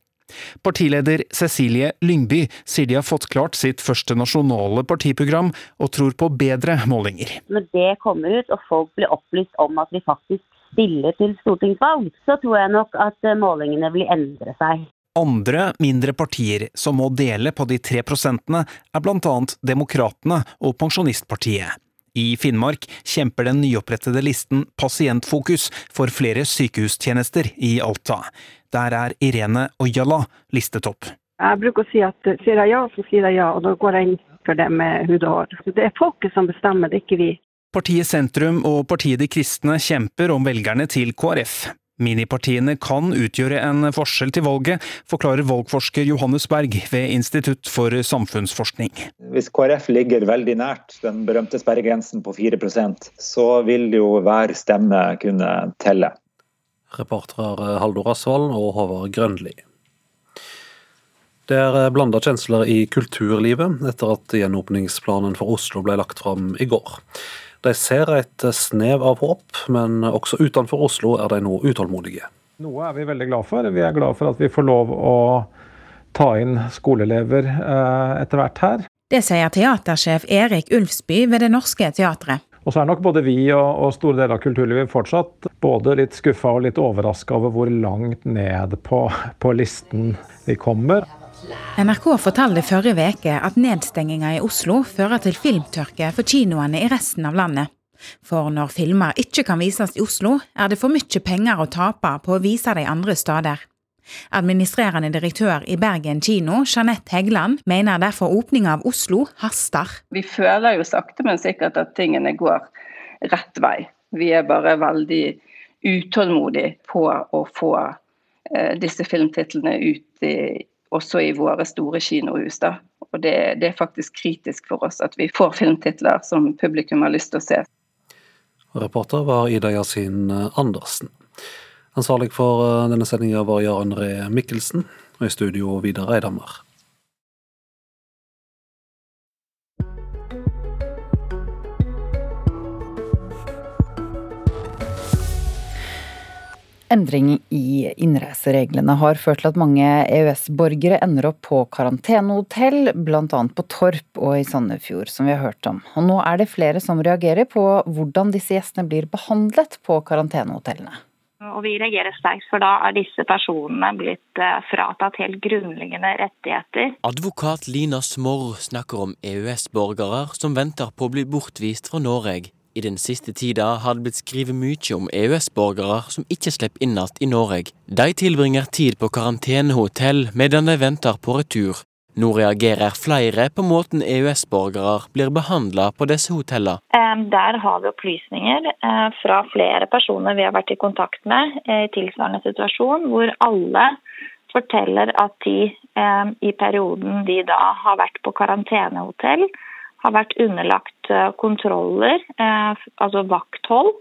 S18: Partileder Cecilie Lyngby sier de har fått klart sitt første nasjonale partiprogram, og tror på bedre målinger.
S47: Når det kommer ut og folk blir opplyst om at vi faktisk stiller til stortingsvalg, så tror jeg nok at eh, målingene vil endre seg.
S18: Andre mindre partier som må dele på de tre prosentene, er annet Demokratene og Pensjonistpartiet. I Finnmark kjemper den nyopprettede listen Pasientfokus for flere sykehustjenester i Alta. Der er Irene Ojala listet opp.
S56: Jeg bruker å si at sier jeg ja, så sier jeg ja, og da går jeg inn for det med hud og hår. Det er folket som bestemmer, det er ikke vi.
S18: Partiet Sentrum og Partiet De Kristne kjemper om velgerne til KrF. Minipartiene kan utgjøre en forskjell til valget, forklarer valgforsker Johannes Berg ved Institutt for samfunnsforskning.
S23: Hvis KrF ligger veldig nært den berømte sperregrensen på 4% så vil jo hver stemme kunne telle.
S34: Reportere Haldor Asvald og Håvard Grønli. Det er blanda kjensler i kulturlivet etter at gjenåpningsplanen for Oslo ble lagt fram i går. De ser et snev av håp, men også utenfor Oslo er de nå utålmodige.
S57: Noe er vi veldig glad for. Vi er glad for at vi får lov å ta inn skoleelever eh, etter hvert her.
S52: Det sier teatersjef Erik Ulfsby ved Det Norske Teatret.
S57: Og så er nok både vi og, og store deler av kulturlivet fortsatt både litt skuffa og litt overraska over hvor langt ned på, på listen vi kommer.
S52: NRK fortalte forrige uke at nedstenginga i Oslo fører til filmtørke for kinoene i resten av landet. For når filmer ikke kan vises i Oslo, er det for mye penger å tape på å vise de andre steder. Administrerende direktør i Bergen kino, Jeanette Heggeland, mener derfor åpninga av Oslo haster.
S58: Vi føler jo sakte, men sikkert at tingene går rett vei. Vi er bare veldig utålmodige på å få eh, disse filmtitlene ut i, også i våre store kinohus. Da. Og det, det, er faktisk kritisk for oss at vi får filmtitler som publikum har lyst til å se.
S34: Reporter var Ida Yasin Andersen. Ansvarlig for eh, denne sendinga var Jan Ree Mikkelsen, og i studio Vidar Eidhammer.
S2: Endring i innreisereglene har ført til at mange EØS-borgere ender opp på karantenehotell, bl.a. på Torp og i Sandefjord, som vi har hørt om. Og nå er det flere som reagerer på hvordan disse gjestene blir behandlet på karantenehotellene.
S59: Og vi reagerer sterkt, for da er disse personene blitt eh, fratatt helt grunnleggende rettigheter.
S60: Advokat Lina Smorr snakker om EØS-borgere som venter på å bli bortvist fra Norge. I den siste tida har det blitt skrevet mye om EØS-borgere som ikke slipper inn igjen i Norge. De tilbringer tid på karantenehotell medan de venter på retur. Nå reagerer flere på måten EØS-borgere blir behandla på disse hotellene.
S59: Der har vi opplysninger eh, fra flere personer vi har vært i kontakt med eh, i tilsvarende situasjon, hvor alle forteller at de i perioden de da har vært på karantenehotell, har vært underlagt eh, kontroller, eh, altså vakthold,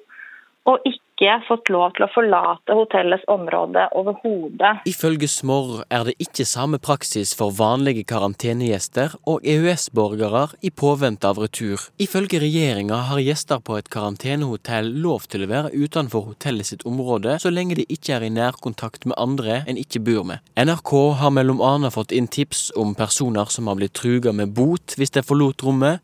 S59: og ikke fått lov til å forlate hotellets område overhodet.
S60: Ifølge Smorr er det ikke samme praksis for vanlige karantenegjester og EØS-borgere i påvente av retur. Ifølge regjeringa har gjester på et karantenehotell lov til å være utenfor hotellet sitt område så lenge de ikke er i nærkontakt med andre en ikke bor med. NRK har mellom annet fått inn tips om personer som har blitt truga med bot hvis de forlot rommet,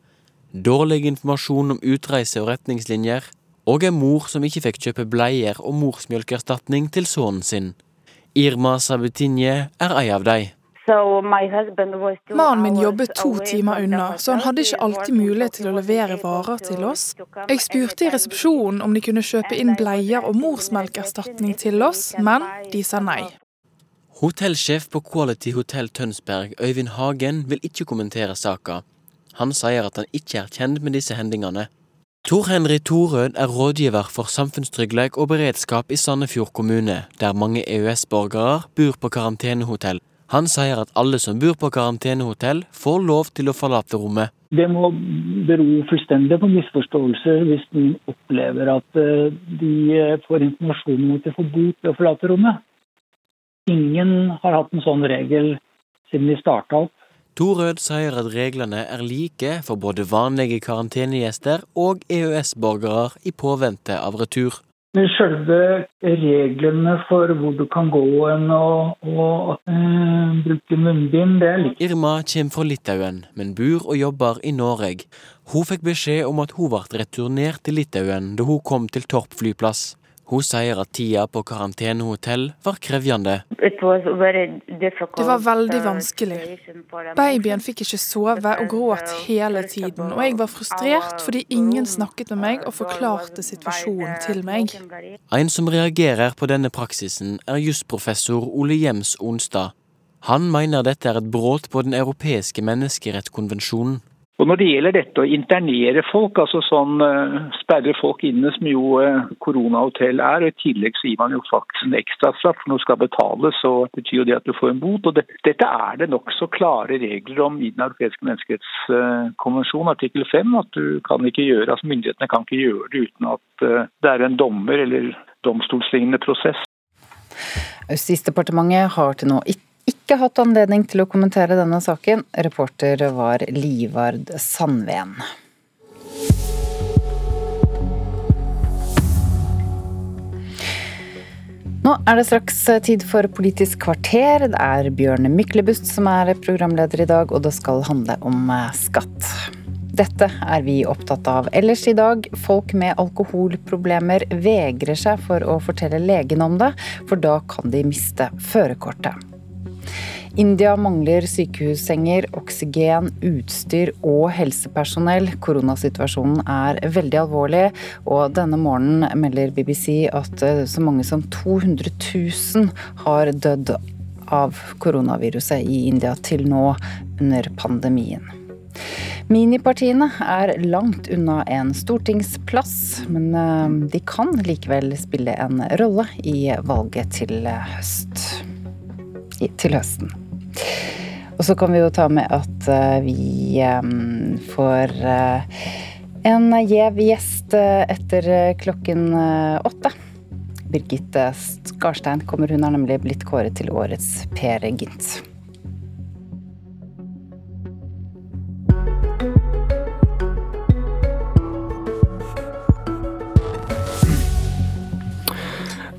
S60: dårlig informasjon om utreise og retningslinjer, og en mor som ikke fikk kjøpe bleier og morsmjølkerstatning til sønnen sin. Irma Sabutinje er ei av dem.
S52: Mannen min jobbet to timer unna, så han hadde ikke alltid mulighet til å levere varer til oss. Jeg spurte i resepsjonen om de kunne kjøpe inn bleier og morsmelkerstatning til oss, men de sa nei.
S60: Hotellsjef på Quality Hotel Tønsberg, Øyvind Hagen, vil ikke kommentere saka. Han sier at han ikke er kjent med disse hendelsene. Tor Henry Torød er rådgiver for samfunnstrygghet og beredskap i Sandefjord kommune, der mange EØS-borgere bor på karantenehotell. Han sier at alle som bor på karantenehotell, får lov til å forlate rommet.
S61: Det må bero fullstendig på misforståelser hvis noen opplever at eh, de eh, får informasjon om at de får bot ved å forlate rommet. Ingen har hatt en sånn regel siden vi starta opp.
S60: Torød sier at reglene er like for både vanlige karantenegjester og EØS-borgere i påvente av retur.
S61: Selve reglene for hvor du kan gå hen og, og uh, bruke munnbind, det er likt.
S60: Irma kommer fra Litauen, men bor og jobber i Norge. Hun fikk beskjed om at hun ble returnert til Litauen da hun kom til Torp flyplass. Hun sier at tida på karantenehotell var krevende.
S52: Det var veldig vanskelig. Babyen fikk ikke sove og gråt hele tiden, og jeg var frustrert fordi ingen snakket med meg og forklarte situasjonen til meg.
S60: En som reagerer på denne praksisen, er jusprofessor Ole Jems Onstad. Han mener dette er et brudd på Den europeiske menneskerettskonvensjonen.
S47: Og Når det gjelder dette å internere folk, altså sånn uh, sperre folk inne, som jo uh, koronahotell er, og i tillegg så gir man jo faktisk en ekstrastraff for noe skal betales, så betyr jo det at du får en bot. og det, Dette er det nokså klare regler om i Den europeiske menneskerettskonvensjon, artikkel 5. At du kan ikke gjøre, altså myndighetene kan ikke gjøre det uten at uh, det er en dommer eller domstolslignende prosess.
S2: Justisdepartementet har til nå ikke ikke hatt anledning til å kommentere denne saken. Reporter var Livard Sandven. Nå er det straks tid for Politisk kvarter. Det er Bjørn Myklebust som er programleder i dag, og det skal handle om skatt. Dette er vi opptatt av ellers i dag. Folk med alkoholproblemer vegrer seg for å fortelle legen om det, for da kan de miste førerkortet. India mangler sykehussenger, oksygen, utstyr og helsepersonell. Koronasituasjonen er veldig alvorlig, og denne morgenen melder BBC at eh, så mange som 200 000 har dødd av koronaviruset i India til nå under pandemien. Minipartiene er langt unna en stortingsplass, men eh, de kan likevel spille en rolle i valget til høst til høsten. Og så kan vi jo ta med at eh, vi eh, får eh, en gjev gjest etter klokken åtte.
S62: Birgitte Skarstein kommer, hun har nemlig blitt kåret til årets Per Gynt.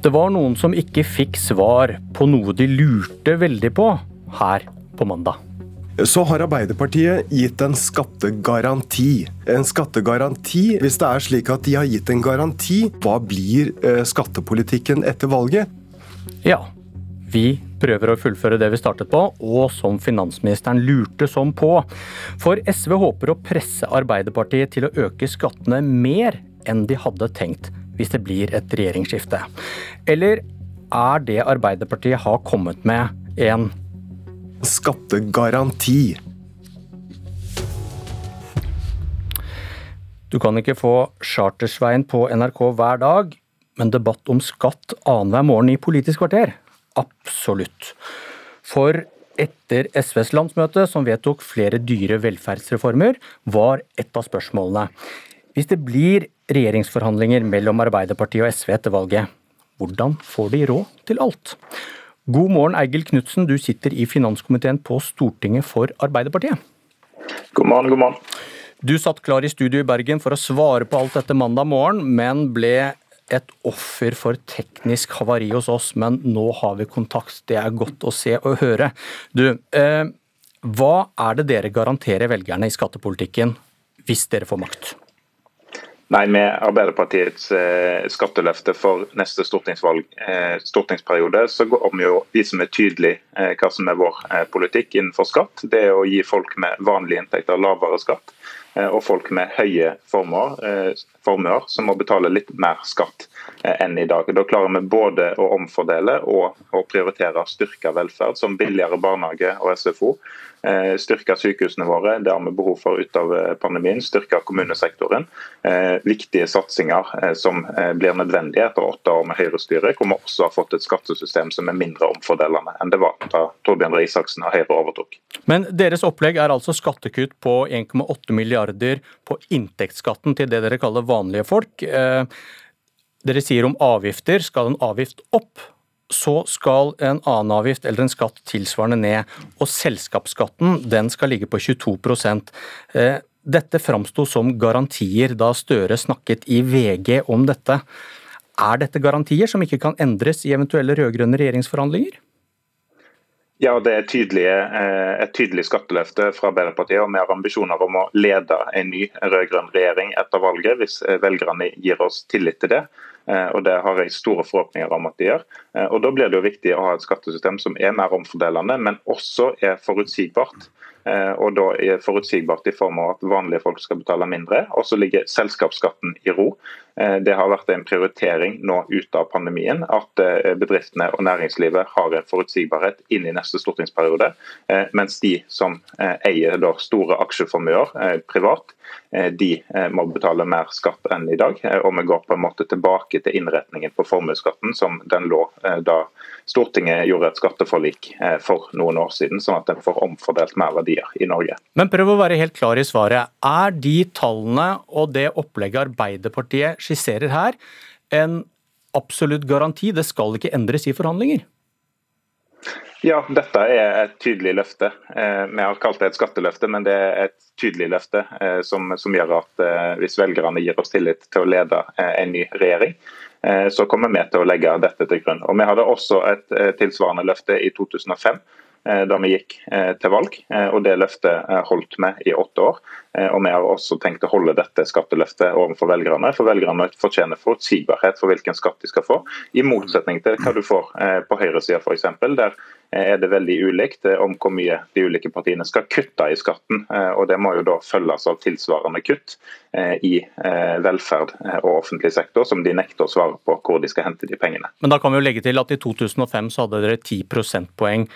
S49: Det var noen som ikke fikk svar på noe de lurte veldig på her på mandag.
S63: Så har Arbeiderpartiet gitt en skattegaranti. En skattegaranti, Hvis det er slik at de har gitt en garanti, hva blir eh, skattepolitikken etter valget?
S49: Ja, vi prøver å fullføre det vi startet på, og som finansministeren lurte som på. For SV håper å presse Arbeiderpartiet til å øke skattene mer enn de hadde tenkt hvis det blir et regjeringsskifte? Eller er det Arbeiderpartiet har kommet med, en
S63: Skattegaranti.
S49: Du kan ikke få Chartersveien på NRK hver dag, men debatt om skatt annenhver morgen i Politisk kvarter? Absolutt. For etter SVs landsmøte, som vedtok flere dyre velferdsreformer, var et av spørsmålene hvis det blir regjeringsforhandlinger mellom Arbeiderpartiet og SV etter valget, hvordan får de råd til alt? God morgen, Eigil Knutsen, du sitter i finanskomiteen på Stortinget for Arbeiderpartiet.
S64: God morgen, god morgen.
S49: Du satt klar i studio i Bergen for å svare på alt dette mandag morgen, men ble et offer for teknisk havari hos oss. Men nå har vi kontakt, det er godt å se og høre. Du, eh, hva er det dere garanterer velgerne i skattepolitikken hvis dere får makt?
S64: Nei, Med Arbeiderpartiets eh, skatteløfte for neste stortingsvalg, eh, stortingsperiode, så går vi jo vi som er tydelige eh, hva som er vår eh, politikk innenfor skatt. Det er å gi folk med vanlige inntekter lavere skatt, eh, og folk med høye formuer, eh, formuer som må betale litt mer skatt enn i dag. Da klarer vi både å omfordele og å prioritere styrka velferd, som billigere barnehage og SFO. Eh, styrke sykehusene våre, det har vi behov for ut av eh, pandemien. Styrke kommunesektoren. Eh, viktige satsinger som blir nødvendige etter åtte år med Høyre-styre, hvor vi også har fått et skattesystem som er mindre omfordelende enn det var da Torbjørn Røe Isaksen og Høyre overtok.
S49: Men deres opplegg er altså skattekutt på 1,8 milliarder på inntektsskatten til det dere kaller vanlige folk. Dere sier om avgifter, skal en avgift opp? så skal en annen avgift eller en skatt tilsvarende ned. Og selskapsskatten den skal ligge på 22 eh, Dette framsto som garantier da Støre snakket i VG om dette. Er dette garantier som ikke kan endres i eventuelle rød-grønne regjeringsforhandlinger?
S64: Ja, Det er tydelig, eh, et tydelig skatteløfte fra Arbeiderpartiet. og Vi har ambisjoner om å lede en ny rød-grønn regjering etter valget, hvis eh, velgerne gir oss tillit til det. Eh, og Det har jeg store forhåpninger om at de gjør. Eh, og Da blir det jo viktig å ha et skattesystem som er mer omfordelende, men også er forutsigbart. Eh, og da er forutsigbart i form av at vanlige folk skal betale mindre. Og så ligger selskapsskatten i ro. Det har vært en prioritering nå ut av pandemien at bedriftene og næringslivet har en forutsigbarhet inn i neste stortingsperiode. Mens de som eier store aksjeformuer privat, Eh, de eh, må betale mer skatt enn i dag. Eh, og vi går på en måte tilbake til innretningen på formuesskatten som den lå da Stortinget gjorde et skatteforlik for noen år siden, sånn at en får omfordelt mer verdier i Norge.
S49: Men prøv å være helt klar i svaret. Er de tallene og det opplegget Arbeiderpartiet skisserer her, en absolutt garanti? Det skal ikke endres i forhandlinger?
S64: Ja, dette er et tydelig løfte. Eh, vi har kalt det et skatteløfte, men det er et tydelig løfte eh, som, som gjør at eh, hvis velgerne gir oss tillit til å lede en ny regjering, så kommer vi til å legge dette til grunn. Og Vi hadde også et tilsvarende løfte i 2005 da vi gikk til valg, og det løftet holdt vi i åtte år. Og Vi har også tenkt å holde dette skatteløftet overfor velgerne, for velgerne fortjener forutsigbarhet for hvilken skatt de skal få, i motsetning til hva du får på høyresida f.eks., der er det veldig ulikt eh, om hvor mye de ulike partiene skal kutte i skatten. Eh, og Det må jo da følges av tilsvarende kutt eh, i velferd og offentlig sektor, som de nekter å svare på hvor de skal hente de pengene.
S49: Men da kan vi jo legge til at i 2005 så hadde dere 10 prosentpoeng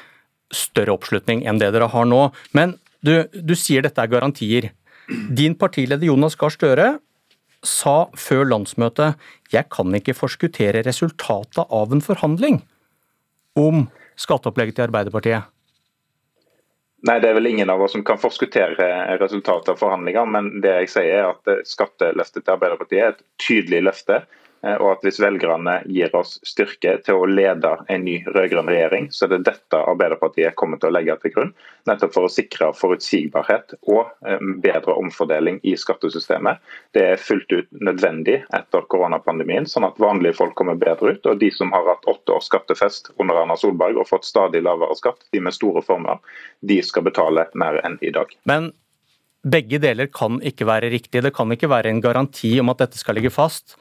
S49: større oppslutning enn det dere har nå. Men du, du sier dette er garantier. Din partileder Jonas Gahr Støre sa før landsmøtet jeg kan ikke forskuttere resultatet av en forhandling om skatteopplegget til Arbeiderpartiet?
S64: Nei, Det er vel ingen av oss som kan forskuttere resultatet av forhandlinger, men det jeg sier er at skatteløftet til Arbeiderpartiet er et tydelig løfte og at hvis velgerne gir oss styrke til å lede en ny rød-grønn regjering, så er det dette Arbeiderpartiet kommer til å legge til grunn. Nettopp for å sikre forutsigbarhet og eh, bedre omfordeling i skattesystemet. Det er fullt ut nødvendig etter koronapandemien, sånn at vanlige folk kommer bedre ut. Og de som har hatt åtte års skattefest under Erna Solberg og fått stadig lavere skatt, de med store formuer, de skal betale mer enn i dag.
S49: Men begge deler kan ikke være riktig. Det kan ikke være en garanti om at dette skal ligge fast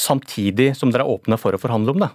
S49: samtidig som dere er åpne for å forhandle om det?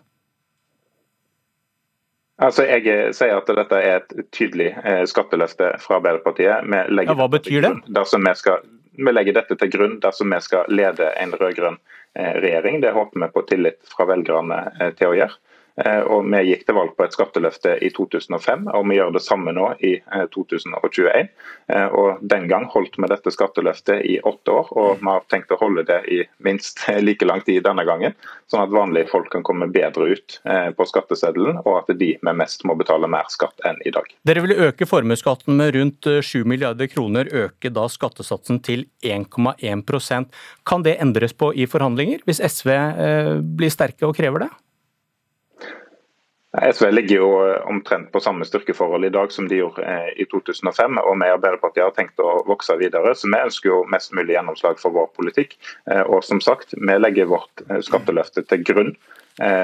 S64: Altså, Jeg sier at dette er et tydelig eh, skatteløfte fra Arbeiderpartiet.
S49: Ja, hva betyr det?
S64: Vi, skal, vi, legger dette til grunn dersom vi skal lede en rød-grønn eh, regjering. Det håper vi på tillit fra velgerne eh, til å gjøre. Eh, og Vi gikk til valg på et skatteløfte i 2005, og vi gjør det samme nå i 2021. Eh, eh, og Den gang holdt vi dette skatteløftet i åtte år, og vi har tenkt å holde det i minst like lang tid denne gangen. Sånn at vanlige folk kan komme bedre ut på skatteseddelen, og at de med mest må betale mer skatt enn i dag.
S49: Dere vil øke formuesskatten med rundt 7 milliarder kroner, øke da skattesatsen til 1,1% Kan det endres på i forhandlinger, hvis SV blir sterke og krever det?
S64: SV ligger jo eh, omtrent på samme styrkeforhold i dag som de gjorde eh, i 2005. og Vi i Arbeiderpartiet har tenkt å vokse videre, så vi ønsker jo mest mulig gjennomslag for vår politikk. Eh, og som sagt, Vi legger vårt skatteløfte til grunn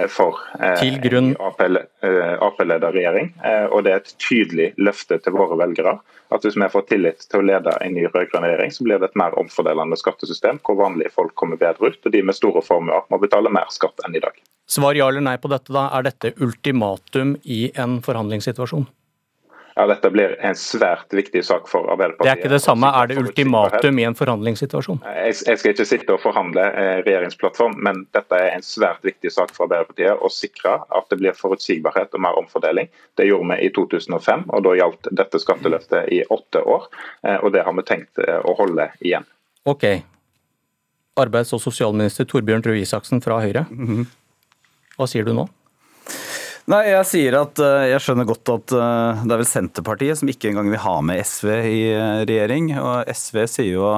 S64: for
S49: til grunn.
S64: Ap-leda regjering. Og det er et tydelig løfte til våre velgere at hvis vi får tillit til å lede en ny rød-grønn regjering, så blir det et mer omfordelende skattesystem hvor vanlige folk kommer bedre ut, og de med store formuer må betale mer skatt enn i dag.
S49: Svar ja eller nei på dette, da. Er dette ultimatum i en forhandlingssituasjon?
S64: Ja, Dette blir en svært viktig sak for Arbeiderpartiet.
S49: Det er ikke det samme. Er det ultimatum i en forhandlingssituasjon?
S64: Jeg, jeg skal ikke sitte og forhandle eh, regjeringsplattform, men dette er en svært viktig sak for Arbeiderpartiet. Å sikre at det blir forutsigbarhet og mer omfordeling. Det gjorde vi i 2005, og da gjaldt dette skatteløftet i åtte år. Eh, og det har vi tenkt eh, å holde igjen.
S49: Ok. Arbeids- og sosialminister Torbjørn Røe Isaksen fra Høyre. Mhm. Hva sier du nå?
S65: Nei, Jeg sier at eh, jeg skjønner godt at eh, det er vel Senterpartiet som ikke engang vil ha med SV i eh, regjering. Og SV sier jo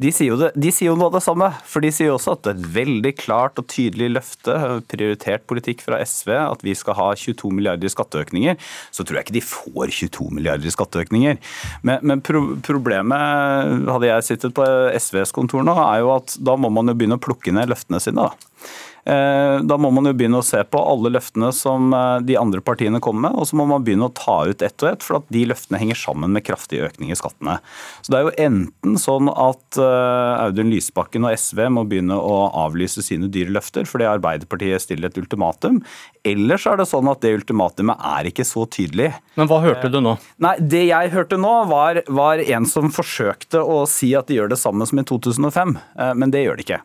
S65: de sier jo, det, de sier jo noe av det samme. For de sier jo også at det er et veldig klart og tydelig løfte, prioritert politikk fra SV, at vi skal ha 22 milliarder i skatteøkninger. Så tror jeg ikke de får 22 milliarder i skatteøkninger. Men, men pro problemet, hadde jeg sittet på SVs kontor nå, er jo at da må man jo begynne å plukke ned løftene sine. da. Eh, da må man jo begynne å se på alle løftene som eh, de andre partiene kommer med, og så må man begynne å ta ut ett og ett, for at de løftene henger sammen med kraftig økning i skattene. Så Det er jo enten sånn at eh, Audun Lysbakken og SV må begynne å avlyse sine dyre løfter fordi Arbeiderpartiet stiller et ultimatum, eller så er det sånn at det ultimatumet er ikke så tydelig.
S49: Men hva hørte du nå?
S65: Nei, Det jeg hørte nå, var, var en som forsøkte å si at de gjør det samme som i 2005, men det gjør de ikke.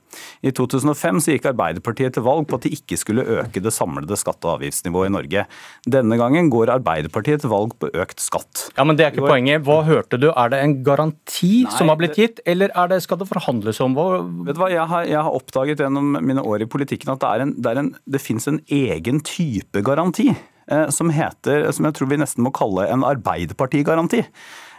S65: I 2005 så gikk Arbeiderpartiet Arbeiderpartiet til valg på at de ikke skulle øke det samlede skatte- og avgiftsnivået i Norge. Denne gangen går Arbeiderpartiet til valg på økt skatt.
S49: Ja, men Det er ikke poenget. Hva hørte du? Er det en garanti Nei, som har blitt gitt, eller det, skal det forhandles om? Hva?
S65: Vet du hva, jeg har, jeg har, oppdaget gjennom mine år i politikken at det, er en, det, er en, det finnes en egen type garanti eh, som heter, som jeg tror vi nesten må kalle en arbeiderpartigaranti.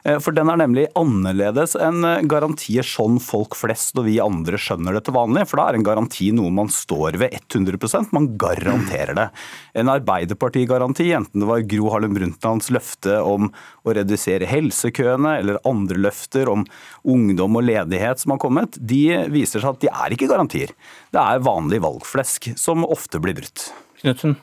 S65: Eh, for den er nemlig annerledes enn eh, garantier sånn folk flest og vi andre skjønner det til vanlig. For da er en garanti noe man står ved 100% man garanterer det. En Arbeiderpartigaranti, enten det var Gro Harlem Brundtlands løfte om å redusere helsekøene, eller andre løfter om ungdom og ledighet som har kommet, de viser seg at de er ikke garantier. Det er vanlig valgflesk, som ofte blir brutt.
S49: Knutsen?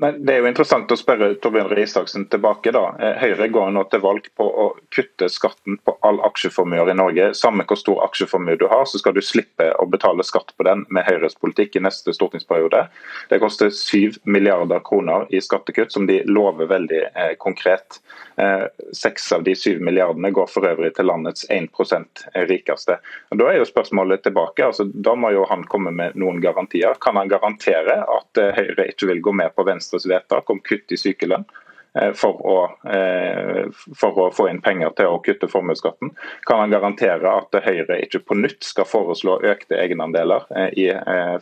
S64: Men Det er jo interessant å spørre Torbjørn Røe tilbake. da. Eh, Høyre går nå til valg på å kutte skatten på all aksjeformue i Norge. Samme hvor stor aksjeformue du har, så skal du slippe å betale skatt på den med Høyres politikk i neste stortingsperiode. Det koster 7 milliarder kroner i skattekutt, som de lover veldig eh, konkret. Eh, seks av de 7 milliardene går for øvrig til landets 1% rikeste. Og Da er jo spørsmålet tilbake. altså Da må jo han komme med noen garantier. Kan han garantere at eh, Høyre ikke vil gå med på Venstre Venstres vedtak om kutt i sykelønn eh, for å, eh, for å, få inn penger til å kutte formuesskatten? Kan han garantere at Høyre ikke på nytt skal foreslå økte egenandeler i,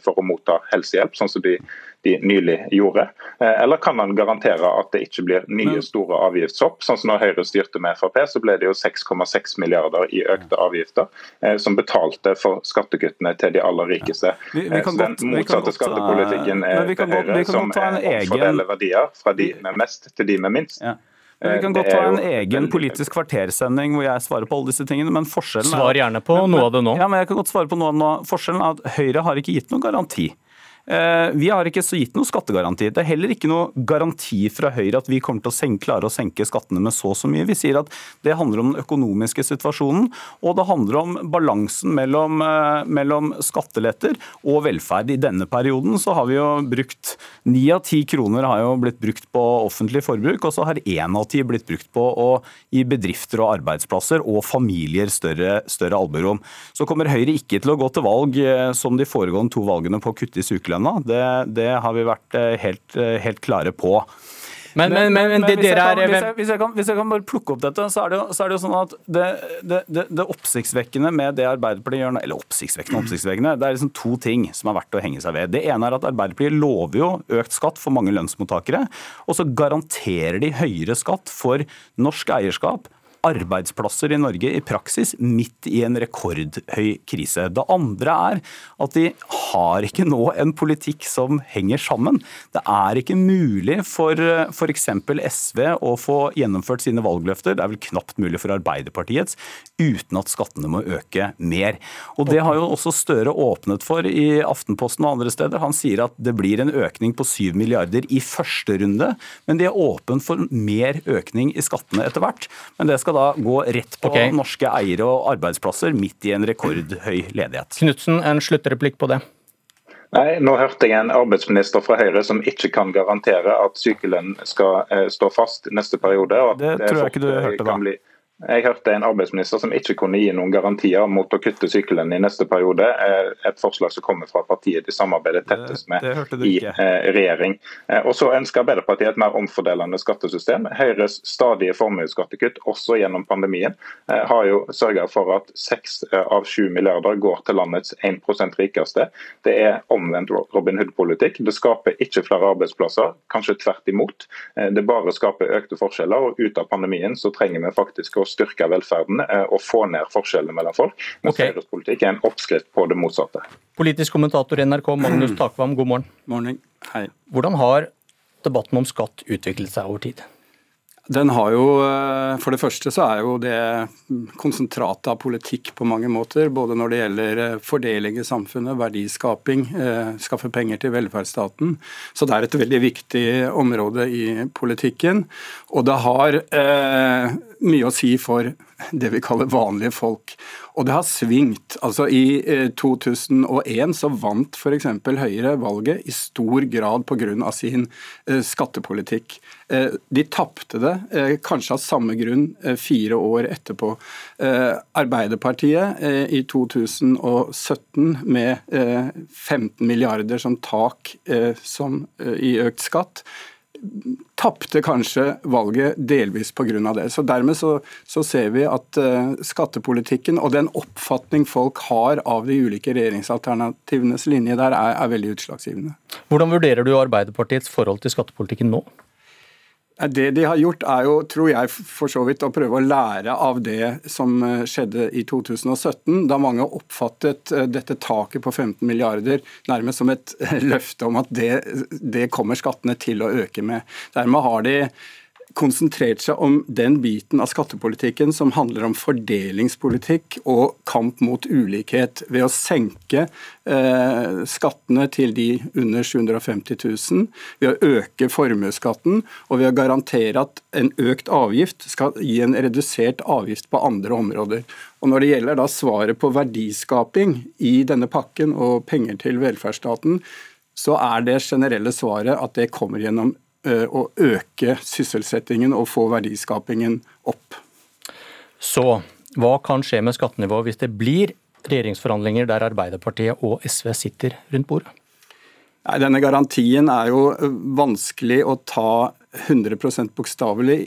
S64: for å motta helsehjelp, sånn som de, de nylig gjorde? Eller kan han garantere at det ikke blir nye store avgiftshopp? Sånn som når Høyre styrte med Frp, så ble det jo 6,6 milliarder i økte avgifter, som betalte for skattekuttene til de aller rikeste. Vi, vi så den motsatte skattepolitikken er Høyre, som omfordeler verdier fra de med mest til de med minst. Ja.
S65: Men Vi kan godt ta en egen politisk kvartersending hvor jeg svarer på alle disse tingene. men forskjellen
S49: er... Svar gjerne på noe av det nå.
S65: Ja, men jeg kan godt svare på noe av det nå. Forskjellen er at Høyre har ikke gitt noen garanti. Eh, vi har ikke gitt noe skattegaranti. Det er heller ikke noe garanti fra Høyre at vi kommer til å senke, klare å senke skattene med så og så mye. Vi sier at det handler om den økonomiske situasjonen, og det handler om balansen mellom, eh, mellom skatteletter og velferd. I denne perioden så har vi jo brukt ni av ti kroner har jo blitt brukt på offentlig forbruk, og så har én av ti blitt brukt på å gi bedrifter og arbeidsplasser og familier større, større albuerom. Så kommer Høyre ikke til å gå til valg eh, som de foregående to valgene på å kutte i sykelønn sykelønna. Det, det har vi vært eh, helt, eh, helt klare på.
S49: Men, men, men, men hvis, jeg
S65: kan, hvis, jeg, hvis, jeg kan, hvis, jeg kan, bare plukke opp dette, så er det jo, er det jo sånn at det, det, det, det, oppsiktsvekkende med det Arbeiderpartiet gjør nå Eller oppsiktsvekkende oppsiktsvekkende, det er liksom to ting som er verdt å henge seg ved. Det ene er at Arbeiderpartiet lover jo økt skatt for mange lønnsmottakere, og så garanterer de høyere skatt for norsk eierskap arbeidsplasser i Norge i praksis midt i en rekordhøy krise. Det andre er at de har ikke nå en politikk som henger sammen. Det er ikke mulig for f.eks. SV å få gjennomført sine valgløfter. Det er vel knapt mulig for Arbeiderpartiets uten at skattene må øke mer. Og Det har jo også Støre åpnet for i Aftenposten og andre steder. Han sier at det blir en økning på 7 milliarder i første runde, men de er åpen for mer økning i skattene etter hvert. Men det skal da gå rett på okay. norske eiere og arbeidsplasser midt i en rekordhøy ledighet.
S49: Knutsen, en sluttreplikk på det.
S64: Nei, Nå hørte jeg en arbeidsminister fra Høyre som ikke kan garantere at sykelønnen skal eh, stå fast neste periode.
S65: det tror jeg ikke du hørte da.
S64: Jeg hørte en arbeidsminister som ikke kunne gi noen garantier mot å kutte sykelønn i neste periode. Eh, et forslag som kommer fra partiet de samarbeider tettest med i eh, regjering. Eh, og så ønsker Arbeiderpartiet et mer omfordelende skattesystem. Høyres stadige formuesskattekutt, også gjennom pandemien, har jo sørga for at seks av sju milliarder går til landets 1 rikeste. Det er omvendt Robin Hood-politikk. Det skaper ikke flere arbeidsplasser, kanskje tvert imot. Det bare skaper økte forskjeller. og Ut av pandemien så trenger vi faktisk å å styrke velferden eh, og få ned forskjellene mellom folk. Mens okay. Høyres politikk er en oppskrift på det motsatte.
S49: Politisk kommentator i NRK, Magnus Takvam, god morgen.
S52: Morning. Hei.
S49: Hvordan har debatten om skatt utviklet seg over tid?
S52: Den har jo, eh, For det første så er jo det konsentratet av politikk på mange måter. Både når det gjelder eh, fordeling i samfunnet, verdiskaping, skaffe penger til velferdsstaten. Så det er et veldig viktig område i politikken. Og det har eh, mye å si for det vi kaller vanlige folk. Og det har svingt. Altså I 2001 eh, så vant f.eks. Høyre valget i stor grad pga. sin eh, skattepolitikk. Eh, de tapte det kanskje av samme grunn fire år etterpå. Arbeiderpartiet i 2017 med 15 milliarder som tak som, i økt skatt tapte kanskje valget delvis pga. det. Så Dermed så, så ser vi at uh, skattepolitikken og den oppfatning folk har av de ulike regjeringsalternativenes linje der, er, er veldig utslagsgivende.
S49: Hvordan vurderer du Arbeiderpartiets forhold til skattepolitikken nå?
S52: Det de har gjort, er jo, tror jeg, for så vidt å prøve å lære av det som eh, skjedde i 2017, da mange oppfattet eh, dette taket på 15 milliarder nærmest som et løfte om at det, det kommer skattene til å øke med. Dermed har de konsentrert seg om den biten av skattepolitikken som handler om fordelingspolitikk og kamp mot ulikhet, ved å senke eh, skattene til de under 750 000, ved å øke formuesskatten og ved å garantere at en økt avgift skal gi en redusert avgift på andre områder. Og Når det gjelder da svaret på verdiskaping i denne pakken og penger til velferdsstaten, så er det generelle svaret at det kommer gjennom å øke sysselsettingen og få verdiskapingen opp.
S49: Så hva kan skje med skattenivået hvis det blir regjeringsforhandlinger der Arbeiderpartiet og SV sitter rundt bordet?
S52: Nei, denne garantien er jo vanskelig å ta 100% bokstavelig,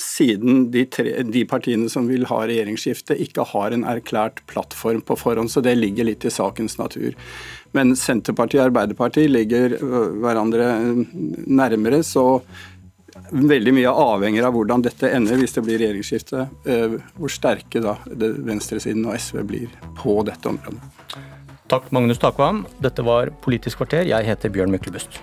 S52: siden de, tre, de, partiene som vil ha regjeringsskifte, ikke har en erklært plattform på forhånd. Så det ligger litt i sakens natur. Men Senterpartiet og Arbeiderpartiet ligger hverandre nærmere, så veldig mye avhenger av hvordan dette ender hvis det blir regjeringsskifte. Hvor sterke da venstresiden og SV blir på dette området.
S49: Takk, Magnus Takvam. Dette var Politisk kvarter. Jeg heter Bjørn Myklebust.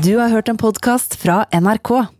S33: Du har hørt en podkast fra NRK.